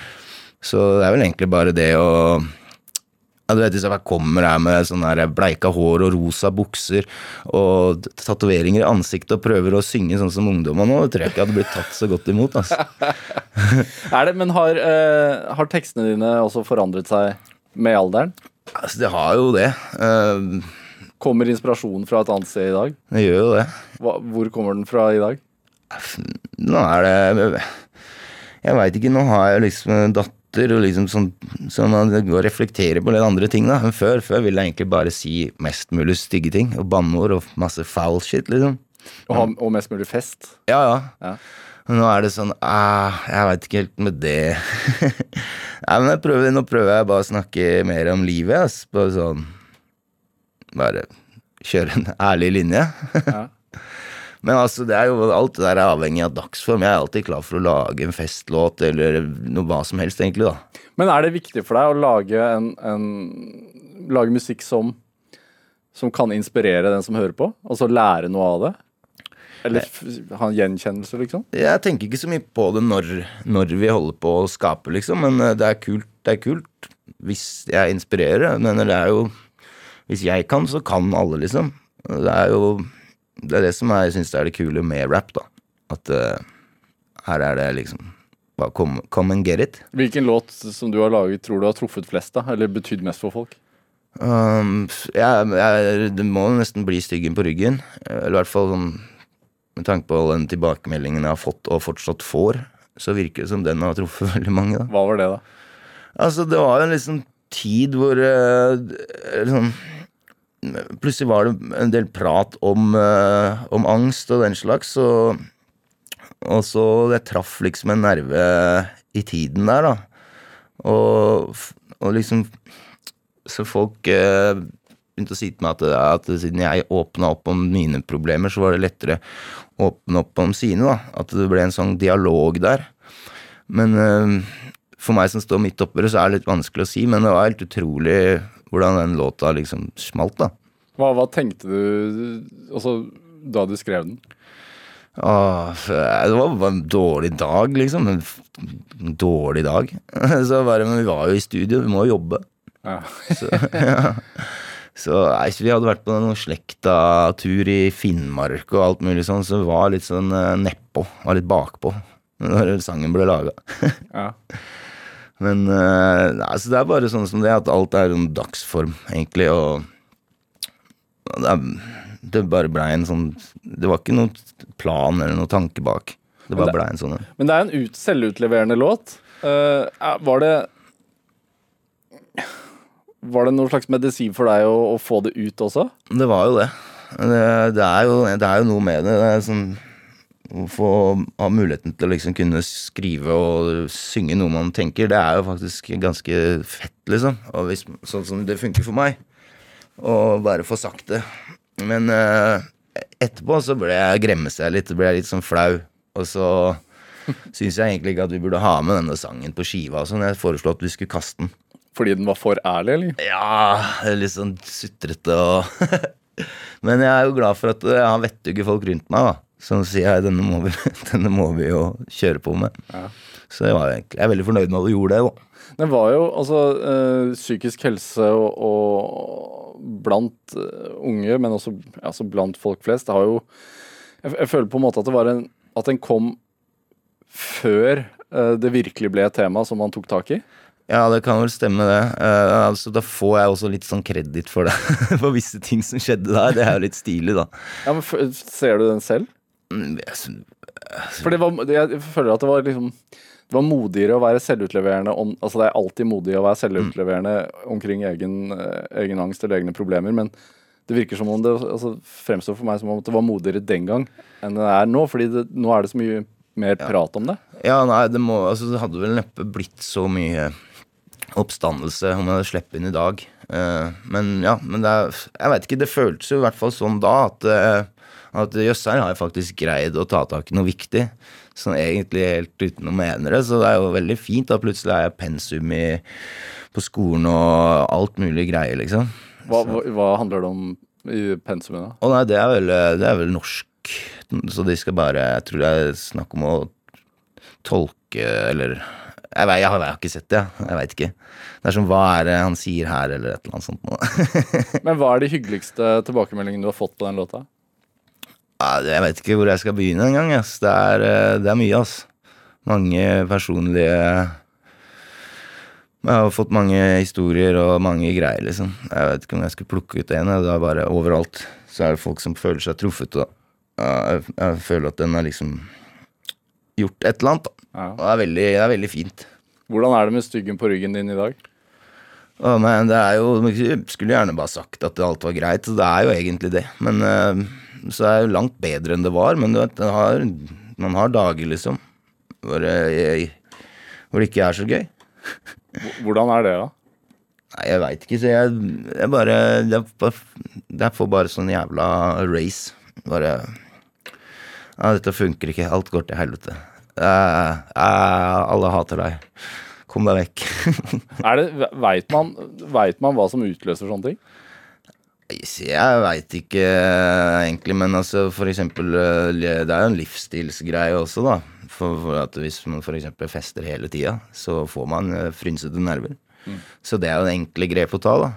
Så det er vel egentlig bare det å ja, du vet jeg kommer her med sånn bleika hår og rosa bukser og tatoveringer i ansiktet og prøver å synge sånn som ungdommer nå, tror jeg ikke hadde blitt tatt så godt imot. Altså. Er det, men har, uh, har tekstene dine også forandret seg med alderen? altså det har jo det. Uh, Kommer inspirasjonen fra et annet sted i dag? det gjør jo det. Hva, hvor kommer den fra i dag? Nå er det Jeg veit ikke, nå har jeg liksom en datter låter, og liksom sånn, så man går og reflekterer på litt andre ting. da Men før, før ville jeg egentlig bare si mest mulig stygge ting, og banneord og masse foul shit, liksom. Og, ha, og mest mulig fest. Ja, ja. Ja. Nå er det sånn ah, Jeg veit ikke helt med det. Nei, men jeg prøver, Nå prøver jeg bare å snakke mer om livet. Ass. Bare sånn Bare kjøre en ærlig linje. Ja. Men altså, det er jo alt det der er avhengig av dagsform. Jeg er alltid klar for å lage en festlåt eller noe hva som helst, egentlig, da. Men er det viktig for deg å lage, en, en, lage musikk som, som kan inspirere den som hører på? Altså lære noe av det? Eller ha en gjenkjennelse, liksom? Jeg tenker ikke så mye på det når, når vi holder på å skape, liksom, men eh, det er kult. Det er kult hvis jeg inspirerer. Men det er jo Hvis jeg kan, så kan alle, liksom. Det er jo Det er det som jeg syns er det kule med rap, da. At uh, her er det liksom Bare come, come and get it. Hvilken låt som du har laget, tror du har truffet flest, da? Eller betydd mest for folk? Um, jeg, jeg, det må nesten bli styggen på ryggen. Eller i hvert fall sånn Med tanke på den tilbakemeldingen jeg har fått og fortsatt får, så virker det som den har truffet veldig mange. da Hva var det, da? Altså, det var en liksom tid hvor uh, liksom, Plutselig var det en del prat om, uh, om angst og den slags, og, og så det traff liksom en nerve i tiden der, da. Og, og liksom Så folk uh, begynte å si til meg at, at siden jeg åpna opp om mine problemer, så var det lettere å åpne opp om sine, da. At det ble en sånn dialog der. Men uh, for meg som står midt oppi det, så er det litt vanskelig å si, men det var helt utrolig hvordan den låta liksom smalt, da. Hva, hva tenkte du altså, da du skrev den? Åh, det var en dårlig dag, liksom. En dårlig dag. Så bare, men vi var jo i studio, vi må jo jobbe. Ja. Så, ja. så nei, vi hadde vært på noen slekta-tur i Finnmark og alt mulig sånn, så vi var litt sånn eh, nedpå, var litt bakpå når sangen ble laga. ja. Men uh, altså det er bare sånn som det, at alt er en dagsform, egentlig, og det, er, det bare blei en sånn Det var ikke noen plan eller noen tanke bak. Det bare blei en sånn en. Men det er en ut, selvutleverende låt. Er- var det Var det noen slags medisin for deg å, å få det ut også? Det var jo det. Det, det, er, jo, det er jo noe med det. Det er sånn få ha muligheten til å liksom kunne skrive og synge noe man tenker, det er jo faktisk ganske fett, liksom. Og hvis, sånn som det funker for meg. Å bare få sagt det. Men eh, etterpå så ble jeg gremmes jeg litt, ble jeg litt sånn flau. Og så syns jeg egentlig ikke at vi burde ha med denne sangen på skiva. og Sånn. Jeg foreslo at vi skulle kaste den. Fordi den var for ærlig, eller? Ja, litt sånn sutrete og Men jeg er jo glad for at jeg har vettuge folk rundt meg, da. Som sier jeg, denne må vi, denne må vi jo kjøre på med. Ja. Så jeg, var egentlig, jeg er veldig fornøyd med at du gjorde det, da. Det var jo altså øh, psykisk helse og, og blant eh, unge, men også altså blant folk flest. Det har jo jeg, jeg føler på en måte at det var en At den kom før øh, det virkelig ble et tema som man tok tak i. Ja, det kan vel stemme, det. Uh, altså, da får jeg også litt sånn kreditt for det. for visse ting som skjedde der. Det er jo litt stilig, da. Ja, men Ser du den selv? Mm, For det var, jeg føler at det var liksom Det var modigere å være selvutleverende om Altså det er alltid modig å være selvutleverende omkring egen, eh, egen angst eller egne problemer, men det virker som om det altså, fremstår for meg som om det var modigere den gang enn det er nå, fordi det, nå er det så mye mer prat om det. Ja, nei, det må Altså, det hadde vel neppe blitt så mye oppstandelse om jeg hadde sluppet inn i dag. Uh, men ja, men det er Jeg veit ikke, det føltes jo i hvert fall sånn da at uh, at jøss, her har jeg faktisk greid å ta tak i noe viktig. Sånn egentlig helt uten å mene det. Så det er jo veldig fint. da Plutselig er jeg pensum i, på skolen og alt mulig greier, liksom. Hva, hva, hva handler det om i pensumet da? Å nei, det er vel, det er vel norsk. Så de skal bare Jeg tror det er snakk om å tolke eller Jeg, vet, jeg, har, jeg har ikke sett det, jeg. Jeg veit ikke. Det er som hva er det han sier her, eller et eller annet sånt. Men hva er de hyggeligste tilbakemeldingene du har fått på den låta? Jeg vet ikke hvor jeg skal begynne engang. Ass. Det, er, eh, det er mye, altså. Mange personlige Jeg har fått mange historier og mange greier, liksom. Jeg vet ikke om jeg skulle plukke ut en. Det er bare overalt. Så er det folk som føler seg truffet. Og, jeg, jeg føler at den har liksom gjort et eller annet. Da. Ja. Det er veldig, det er veldig fint. Hvordan er det med styggen på ryggen din i dag? Oh, men det er jo Skulle gjerne bare sagt at alt var greit, så det er jo egentlig det. Men eh, så er det langt bedre enn det var. Men du vet, har, man har dager, liksom, hvor, jeg, hvor det ikke er så gøy. Hvordan er det, da? Nei, jeg veit ikke, så jeg, jeg bare jeg, får bare sånn jævla race. Bare Ja, dette funker ikke. Alt går til helvete. Uh, uh, alle hater deg. Kom deg vekk. Veit man, vet man hva som utløser sånne ting? Jeg veit ikke eh, egentlig, men altså for eksempel eh, Det er jo en livsstilsgreie også, da. For, for at hvis man eksempel fester hele tida, så får man eh, frynsete nerver. Så det er jo det enkle grep å ta, da.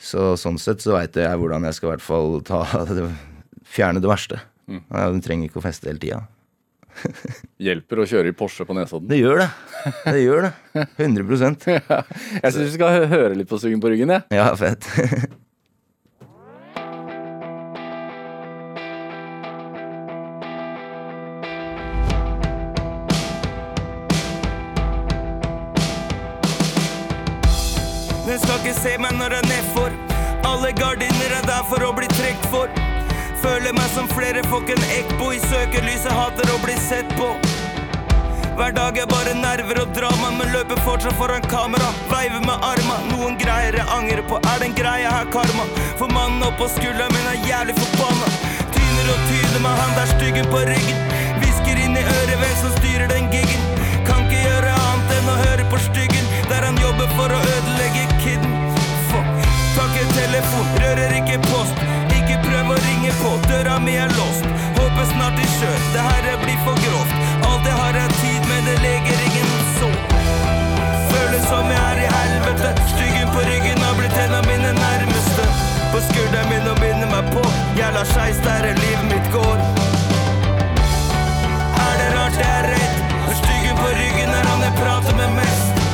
Så sånn sett så veit jeg hvordan jeg skal i hvert fall ta fjerne det verste. Ja, Du trenger ikke å feste hele tida. Hjelper å kjøre i Porsche på Nesodden? Det gjør det. Det gjør det. 100 Jeg syns vi skal høre litt på Sugen på ryggen, jeg. Ja, fett. Som flere folk en ekbo i søkelyset, hater å bli sett på. Hver dag er bare nerver og drama, men løper fortsatt foran kamera. Veiver med arma, noen greier jeg angrer på. Er den greia her karma? For mannen oppå skulderen min er jævlig forbanna. Tyner og tyner med han der styggen på ryggen. Hvisker inn i øret hvem som styrer den giggen. Kan ikke gjøre annet enn å høre på styggen, der han jobber for å ødelegge kidden. Fuck. Takker telefon, rører ikke post. Prøv å ringe på, døra mi er låst. Håper snart de skjøt, det her blir for grovt. Alt jeg har er tid, men det leger ingen så. Føles som jeg er i helvete. Styggen på ryggen har blitt en av mine nærmeste. På skulderen min og minner meg på. Jævla skeis der er livet mitt går. Er det rart jeg er redd? Når styggen på ryggen er han jeg prater med mest.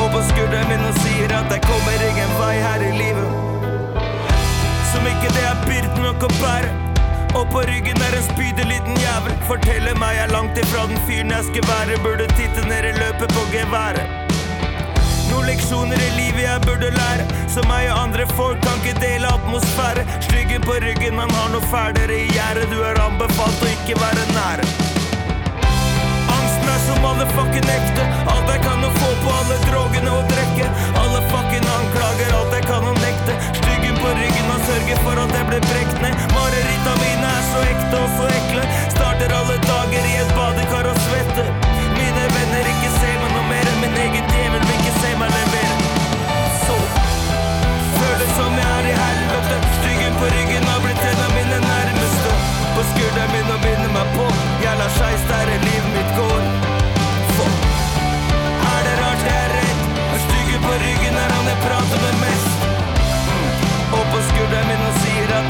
Og på skulderen min og sier at jeg kommer ingen vei her i livet. Ikke det er byrde nok å bære. Og på ryggen er en spydig liten jævel. Forteller meg jeg er langt ifra den fyren jeg skal være. Burde titte ned i løpet på geværet. Noen leksjoner i livet jeg burde lære. Som meg og andre folk kan ikke dele atmosfære. Styggen på ryggen, han har noe fælere i gjerdet. Du er anbefalt å ikke være nære. Angsten er som alle fucking ekte. Alt jeg kan å få på alle drogene og drikke. Alle fucking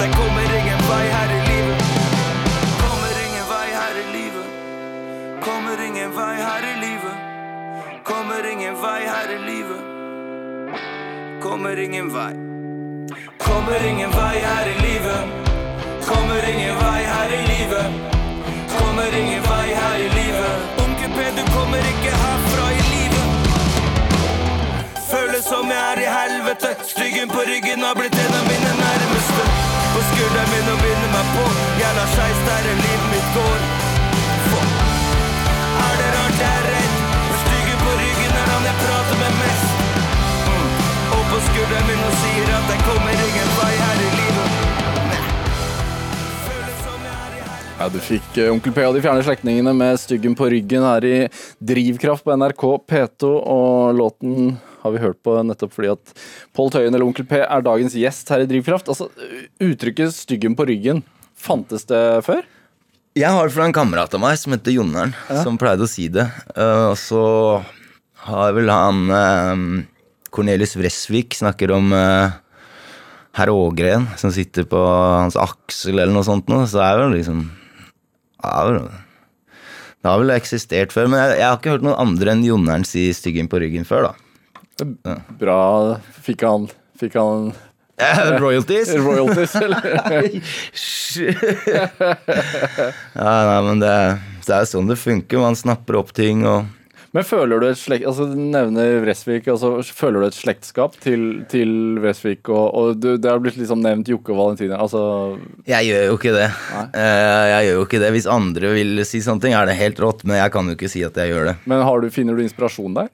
jeg kommer ingen vei her i livet. Kommer ingen vei her i livet. Kommer ingen vei her i livet. Kommer ingen vei her i livet. Kommer ingen vei. Kommer ingen vei her i livet. Kommer ingen vei her i livet. Kommer ingen vei her i livet. Onkel P, du kommer ikke herfra i livet. Føles som jeg er i helvete. Styggen på ryggen har blitt en av mine nærmeste. Skulderen min og binder meg på. Jævla skeis der er livet mitt går. Fuck. Er det rart jeg er redd? For styggen på ryggen er han jeg prater med mest. Mm. Og på skulderen min og sier at jeg kommer ingen vei her i livet. Ja, Du fikk eh, Onkel P og de fjerne slektningene med styggen på ryggen her i Drivkraft på NRK P2. Og låten har vi hørt på nettopp fordi at Pål Tøyen eller Onkel P er dagens gjest her i Drivkraft. Altså, Uttrykket 'styggen på ryggen', fantes det før? Jeg har det fra en kamerat av meg som heter Jonneren, som pleide å si det. Eh, og så har vel han uh, Cornelius Vresvik snakker om uh, herr Ågren som sitter på hans aksel eller noe sånt noe. Så er jo liksom ja, det er vel- Det har vel eksistert før, men jeg, jeg har ikke hørt noen andre enn Jonneren si 'styggen på ryggen' før, da. Bra. Fikk han, fikk han Eh, Royalties? royalties, eller? ja, nei, men det, det er sånn det funker. Man snapper opp ting og Men føler du et slekt, altså Du nevner Vresvik. Altså, føler du et slektskap til, til Vresvik? Og, og du, det har blitt liksom nevnt Jokke og Valentina. Altså, Jeg gjør jo ikke det. Eh, jeg gjør jo ikke det. Hvis andre vil si sånne ting, er det helt rått, men jeg kan jo ikke si at jeg gjør det. men har du, finner du inspirasjon der?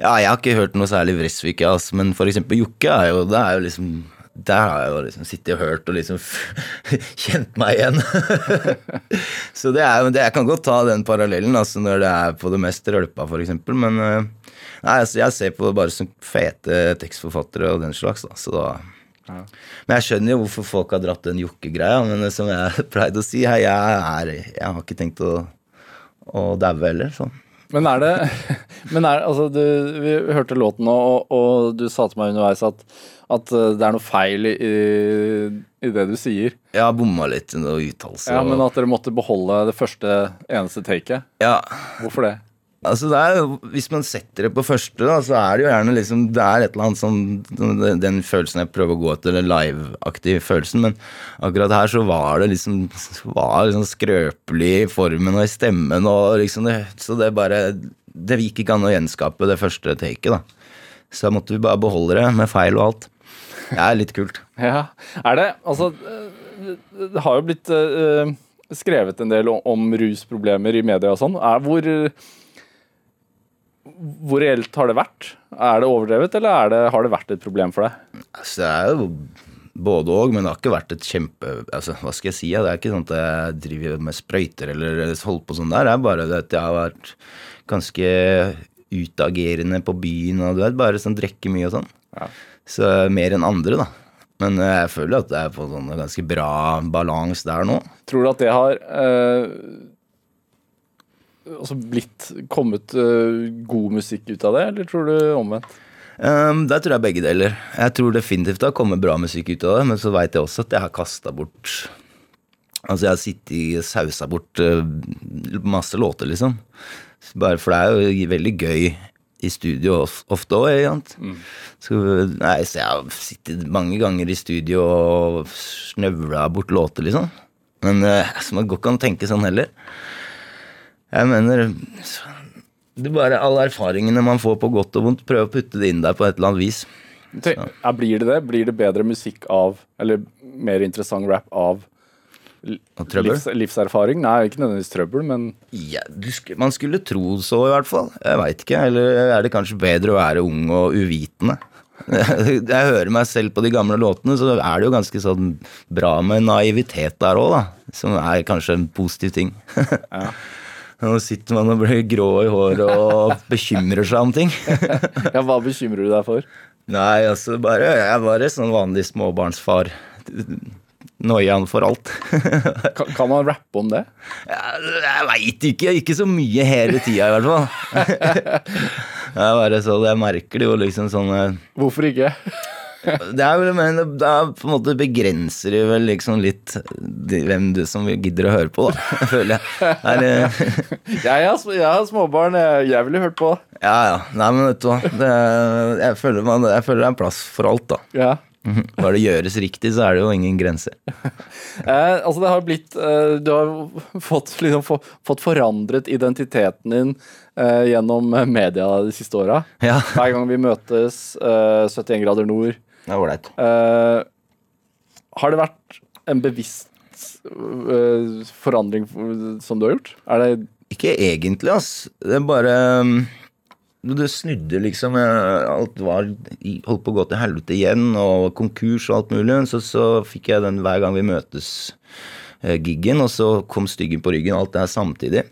Ja, jeg har ikke hørt noe særlig Vresvik, altså, men for eksempel Jokke er jo, det er jo liksom der har jeg jo liksom sittet og hørt og liksom kjent meg igjen. så det er det, jeg kan godt ta den parallellen altså når det er på det mest rølpa, eksempel, men eh, nei, altså, jeg ser på det bare som fete tekstforfattere og den slags, da, så da Men jeg skjønner jo hvorfor folk har dratt den jokkegreia. men som jeg pleide å si, jeg, er, jeg har ikke tenkt å, å daue heller, sånn. Men er det Men er altså du, Vi hørte låten og, og du sa til meg underveis at, at uh, det er noe feil i, i det du sier. Jeg har bomma litt i noen uttalelser. Ja, Men at dere måtte beholde det første eneste taket. ja, Hvorfor det? Altså er Hvis man setter det på første, da, så er det jo gjerne liksom Det er et eller annet sånn Den, følelsen jeg prøver å gå etter, den live-aktige følelsen, men akkurat her så var det liksom var liksom skrøpelig i formen og i stemmen, og liksom det, så det bare Det gikk ikke an å gjenskape det første taket, da. Så da måtte vi bare beholde det, med feil og alt. Det er litt kult. Ja, er det Altså, det har jo blitt eh, skrevet en del om, om rusproblemer i media og sånn. Er- Hvor hvor reelt har det vært? Er det overdrevet, eller er det, har det vært et problem for deg? Altså, det er jo både òg, men det har ikke vært et kjempe altså, Hva skal jeg si? Det er ikke sånn at jeg driver med sprøyter eller holder på sånn der. Det er bare at jeg har vært ganske utagerende på byen og du vet, bare sånn drikke mye og sånn. Ja. Så mer enn andre, da. Men eh, jeg føler at det er på sånn ganske bra balanse der nå. Tror du at det har eh, altså blitt kommet uh, god musikk ut av det, eller tror du omvendt? Um, der tror jeg begge deler. Jeg tror definitivt det har kommet bra musikk ut av det, men så veit jeg også at jeg har kasta bort Altså, jeg har sittet sausa bort uh, masse låter, liksom. Bare for det er jo veldig gøy i studio ofte òg, egentlig. Så, nei, så jeg har sittet mange ganger i studio og snøvla bort låter, liksom. Men uh, så man går ikke an å tenke sånn heller. Jeg mener det er bare Alle erfaringene man får på godt og vondt, prøve å putte det inn der på et eller annet vis. Så. ja, blir det det? Blir det bedre musikk av, eller mer interessant rap av livs, livserfaring? Nei, ikke nødvendigvis trøbbel, men Ja, du sk man skulle tro så, i hvert fall. Jeg veit ikke. Eller er det kanskje bedre å være ung og uvitende? Jeg hører meg selv på de gamle låtene, så er det jo ganske sånn bra med naivitet der òg, da. Som er kanskje en positiv ting. Nå sitter man og blir grå i håret og bekymrer seg om ting. ja, hva bekymrer du deg for? Nei, altså bare Jeg er bare sånn vanlig småbarnsfar. Noiaen for alt. Kan, kan man rappe om det? Jeg, jeg veit ikke. Ikke så mye hele tida, i hvert fall. Er bare så, jeg merker det jo liksom sånn Hvorfor ikke? Det er vel, men det er på en måte begrenser det vel liksom litt de- hvem du som gidder å høre på, da, føler jeg. Er, Jeg har, jeg har småbarn, jeg, jeg ville hørt på. ja, ja. Nei, men vet du hva. Det, jeg, føler man, jeg føler det er en plass for alt, da. Ja. Bare det gjøres riktig, så er det jo ingen grenser. Eh, altså det har blitt eh, Du har fått, liksom, få, fått forandret identiteten din eh, gjennom media de siste åra. Ja, Hver gang vi møtes, eh, 71 grader nord. Det er ålreit. Uh, har det vært en bevisst uh, forandring som du har gjort? Er det Ikke egentlig, ass. Det er bare um, Det snudde liksom. eh, Alt var holdt på å gå til helvete igjen, og konkurs og alt mulig. Så, så fikk jeg den hver gang vi møtes-giggen, og så kom Styggen på ryggen, alt det her samtidig.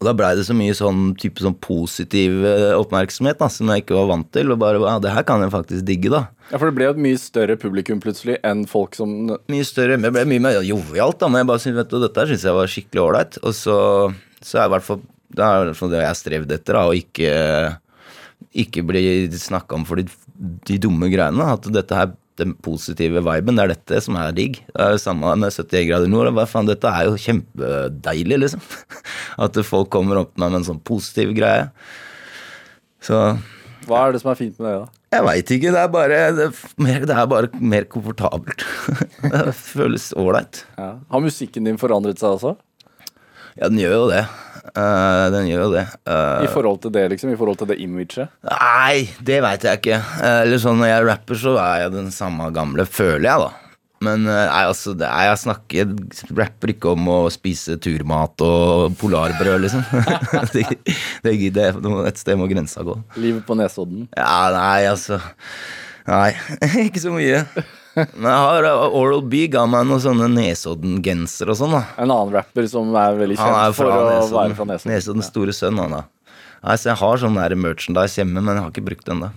Og da blei det så mye sånn type sånn positiv eh, oppmerksomhet da, som jeg ikke var vant til. Og bare ja, det her kan jeg faktisk digge, da. Ja, for det ble jo et mye større publikum plutselig enn folk som mye større, men det ble mye mer jovialt, da. Men jeg bare synes, vet du, dette syns jeg var skikkelig ålreit. Og så, så er i hvert fall det er i hvert fall det jeg strevd etter, da, å ikke, ikke bli snakka om for de, de dumme greiene. At dette her, den positive viben, det er dette som er digg. Det er jo samme med 71 grader nord. Hva faen, dette er jo kjempedeilig, liksom. At folk kommer opp med en sånn positiv greie. Så Hva er det som er fint med det, da? jeg veit ikke. Det er bare, det, er mer, det er bare mer komfortabelt. det føles ålreit. Ja. Har musikken din forandret seg også? Ja, den gjør jo det. Eh, den gjør jo det. Uh, I forhold til det, liksom? I forhold til det imaget? Nei, det veit jeg ikke. Uh, Eller sånn Når jeg rapper, så er jeg den samme gamle, føler jeg, da. Men nei, altså, det er, jeg snakker Jeg rapper ikke om å spise turmat og polarbrød, liksom. det, det gidder jeg. Et sted må grensa gå. Livet på Nesodden? Ja, nei, altså Nei, ikke så mye. Men jeg har eh, Oral B ga meg noen sånne Nesodden-genser og sånn, da. En annen rapper som er veldig kjent er for å Nesodden. være fra Nesodden. Nesoddens store sønn, han da. Nei, så jeg har sånn der merchandise hjemme, men jeg har ikke brukt den da.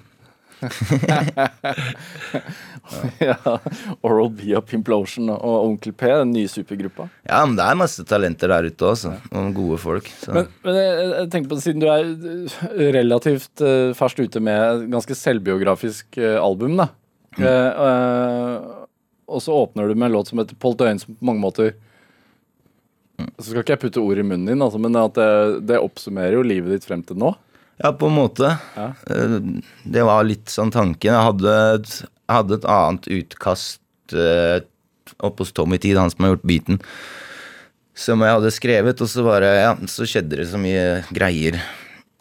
ja. Oral B og Pimplotion og Onkel P, den nye supergruppa. Ja, men det er masse talenter der ute også, og gode folk. Så. Men, men jeg, tenker på, siden du er eh, relativt uh, ferskt ute med et ganske selvbiografisk eh, album, da. Mm. Eh, og så åpner du med en låt som heter Paul Døyen, som på mange måter Mm. Så skal ikke jeg putte ord i munnen din, altså, men at det, det oppsummerer jo livet ditt frem til nå. Ja, på en måte. Ja. Eh, Det var litt sånn tanken. Jeg hadde, et- jeg hadde et annet utkast uh, oppe hos Tommy Tid, han som har gjort beaten, som jeg hadde skrevet, og så bare, ja, så skjedde det så mye greier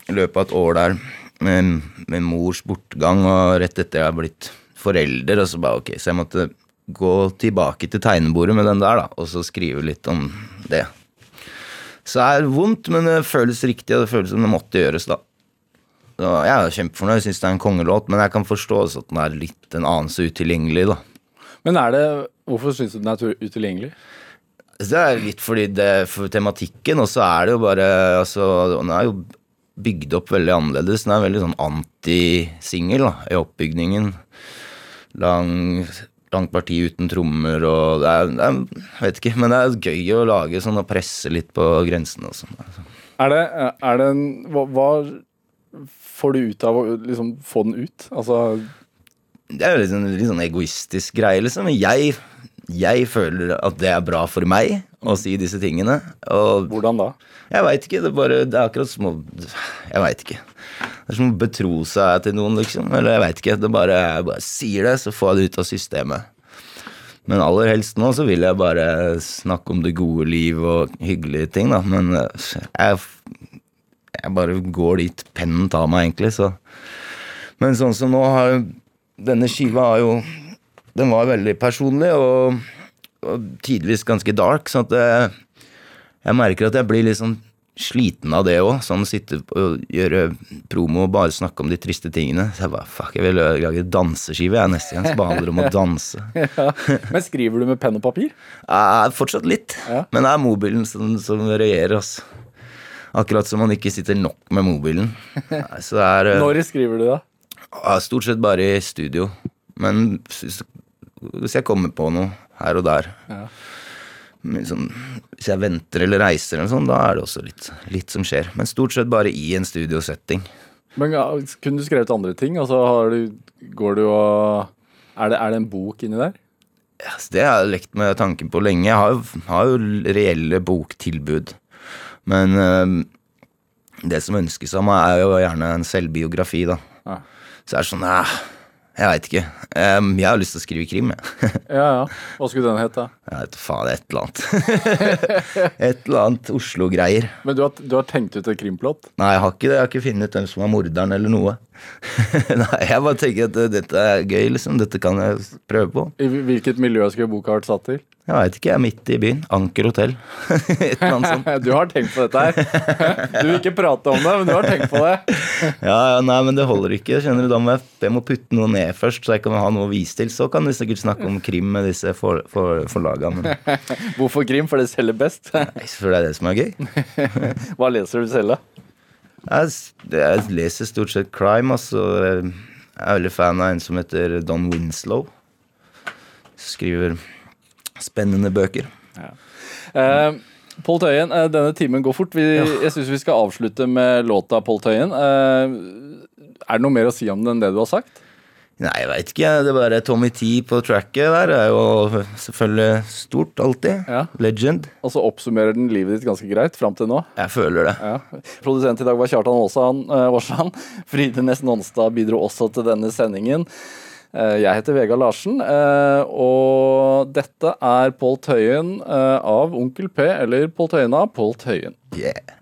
i løpet av et år der med, med mors bortgang, og rett etter jeg har blitt forelder, og så bare ok, så jeg måtte gå tilbake til tegnebordet med den der, da, og så skrive litt om det. Så det er vondt, men det føles riktig, og det føles som det måtte gjøres, da. Så jeg er kjempefornøyd, syns det er en kongelåt, men jeg kan forstå at den er litt en anelse utilgjengelig, da. Men er det Hvorfor syns du den er utilgjengelig? Det er litt fordi det for tematikken, og så er det jo bare Altså, den er jo bygd opp veldig annerledes. Den er veldig sånn antisingel i oppbygningen. Lang, langt parti uten trommer og det er, det er Jeg vet ikke, men det er gøy å lage sånn og presse litt på grensene og sånn. Er det, er det en hva, hva får du ut av å liksom få den ut? Altså Det er jo litt sånn, litt sånn egoistisk greie, liksom. Jeg, jeg føler at det er bra for meg å si disse tingene. Og hvordan da? jeg veit ikke. Det er bare Det er akkurat som å Jeg veit ikke. Det er som å betro seg til noen, liksom. Eller jeg veit ikke. Det bare, jeg bare sier det, så får jeg det ut av systemet. Men aller helst nå så vil jeg bare snakke om det gode liv og hyggelige ting, da. Men eh, jeg, jeg bare går dit pennen tar meg, egentlig, så Men sånn som nå har jo Denne skiva har jo Den var veldig personlig og, og tidvis ganske dark, sånn at jeg, jeg merker at jeg blir litt sånn sliten av det òg. Sånn sitte og gjøre promo og bare snakke om de triste tingene. Så jeg bare fuck, jeg vil lage danseskive jeg neste gang Så bare handler om å danse. Men skriver du med penn og papir? Eh, fortsatt litt, Ja. men det er mobilen som, som regjerer, altså. Akkurat som man ikke sitter nok med mobilen. Så det er eh, Når skriver du da? stort sett bare i studio. Men hvis jeg kommer på noe her og der Ja. sånn, Hvis jeg venter eller reiser, eller sånn, da er det også litt, litt som skjer. Men stort sett bare i en studiosetting. Men ja, Kunne du skrevet andre ting? Altså, har du, går du og er det, er det en bok inni der? Yes, det har jeg lekt med tanken på lenge. Jeg har jo, har jo reelle boktilbud. Men øh, det som ønskes av meg, er jo gjerne en selvbiografi, da. Ja. Så det er sånn eh, Jeg veit ikke. Um, jeg har lyst til å skrive krim, jeg. Ja, ja. Hva skulle den hete? Jeg vet faen, et eller annet. et eller annet Oslo-greier. Men du har, du har tenkt ut et krimplott? Nei, jeg har ikke det. Jeg har ikke funnet ut hvem som er morderen, eller noe. Nei, jeg bare tenker at eh, dette er gøy, liksom. Dette kan jeg prøve på. I hvilket miljø skulle boka vært satt til? Jeg veit ikke, jeg er midt i byen. Anker hotell. et eller annet sånt. Du har tenkt på dette her. Du vil ikke prate om det, men du har tenkt på det. Ja, ja, nei, men det holder ikke. skjønner du, Da må jeg, jeg må putte noe ned først, så jeg kan ha noe å vise til. Så kan vi sikkert snakke om krim med disse for, for, forlagene. Hvorfor krim? For det selger best. nei, for det er det som er gøy. Hva leser du selv, da? Jeg, jeg leser stort sett crime, altså. Jeg er veldig fan av en som heter Don Winslow. Skriver spennende bøker. Eh, Pål Tøyen, eh, denne timen går fort. Vi, Jeg syns vi skal avslutte med låta Pål Tøyen. Eh, er det noe mer å si om den enn det du har sagt? Nei, jeg veit ikke. Det er bare Tommy T på tracket der er jo selvfølgelig stort, alltid. Ja. Legend. Og så oppsummerer den livet ditt ganske greit fram til nå. Jeg føler det. Ja. Produsent i dag var Kjartan Aasan. eh, Aarsand. Fride Nesten Nonstad bidro også til denne sendingen. Eh, Jeg heter Vegard Larsen, eh, og dette er Pål Tøyen av Onkel P, eller Pål Tøyen av Pål Tøyen. Yeah.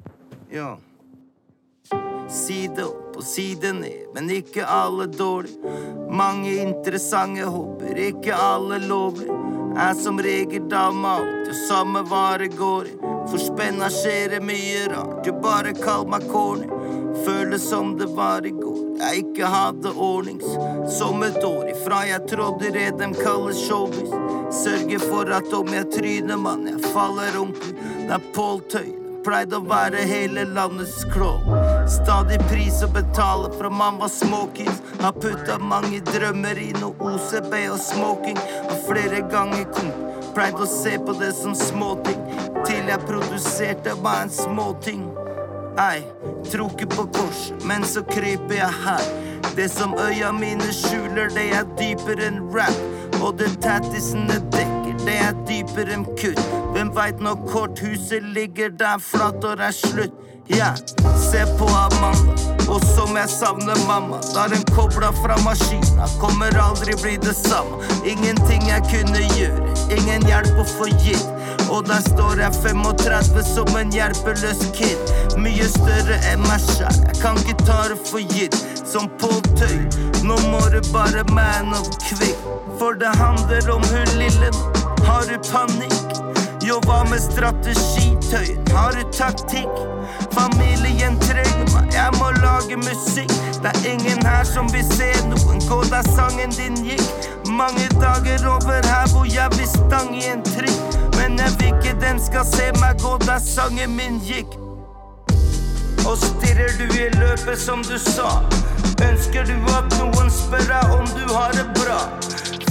Ja. Side opp si det ned, men ikke alle dårlig. Mange interessante hobbyer, ikke alle lovlig. Er som regel dame alltid, samme hva det går i. For spenna skjer det mye rart, du bare kall meg corny. Føles som det var i går, jeg ikke hadde ordnings. Som et år ifra jeg trodde det dem kaller showbiz. Sørger for at om jeg tryner, mann, jeg faller ordentlig. Det er Pål Tøyen. Pleide å være hele landets klovn. Stadig pris å betale fra man var småkis. Har putta mange drømmer i noe OCB og smoking. Har flere ganger kom pleide å se på det som småting. Til jeg produserte meg en småting. Ei, tror ikke på kors, men så kryper jeg her. Det som øya mine skjuler, det er dypere enn rap. Og det tattisene dekker, det er dypere enn kutt. Hvem veit når korthuset ligger der flatt og det er slutt? Yeah. se på Amanda, og som jeg savner mamma. Da den kobla fra maskina, kommer aldri bli det samme. Ingenting jeg kunne gjøre, ingen hjelp å få gitt. Og der står jeg 35 som en hjelpeløs kid. Mye større enn meg sjæl, jeg kan ikke ta for gitt. Som Pål Tøy, nå må du bare man up quick. For det handler om hun lille. Har du panikk? Jo, hva med strategi, Tøyen? Har du taktikk? Familien trenger meg, jeg må lage musikk. Det er ingen her som vil se noen gå der sangen din gikk. Mange dager over her hvor jeg vil stange i en trikk. Men jeg vil ikke den skal se meg gå der sangen min gikk. Og stirrer du i løpet som du sa? Ønsker du at noen spør deg om du har det bra?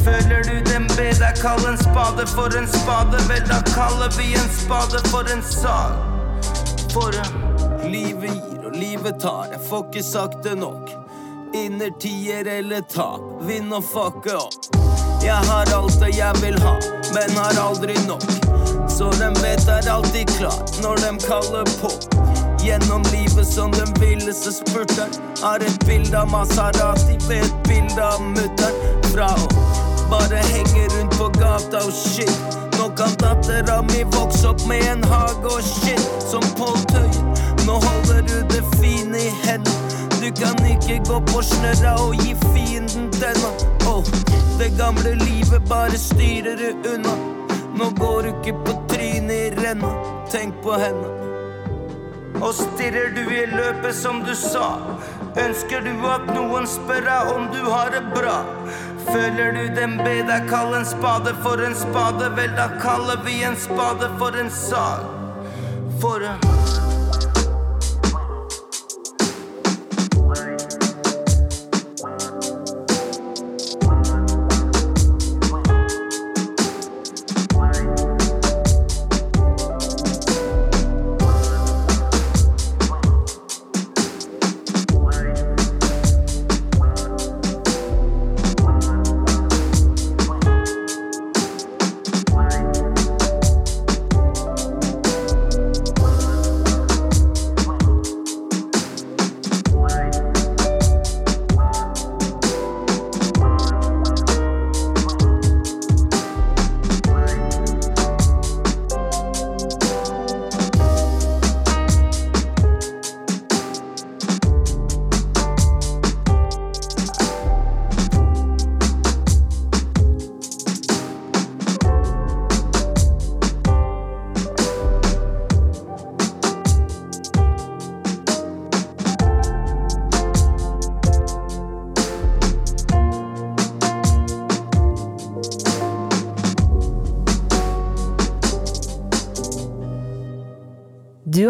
Føler du dem be deg kalle en spade for en spade? Vel, da kaller vi en spade for en sag. For en livet gir og livet tar, jeg får ikke sagt det nok. Innertier eller tap, vinn og fucke opp. Jeg har alt det jeg vil ha, men har aldri nok. Så dem vet er alltid klar når dem kaller på. Gjennom livet som den villeste spurter. Har et bilde av Maserati ved et bilde av mutter'n. Fra å bare henger rundt på gata og shit. Nå kan dattera mi vokse opp med en hage og shit. Som Pål Tøyen, nå holder du det fine i hendene. Du kan ikke gå på snørra og gi fienden denne. Oh, det gamle livet bare styrer du unna. Nå går du ikke på trynet i renna. Tenk på henne. Og stirrer du i løpet som du sa? Ønsker du at noen spør deg om du har det bra? Føler du den be deg kall en spade for en spade? Vel, da kaller vi en spade for en sag. For en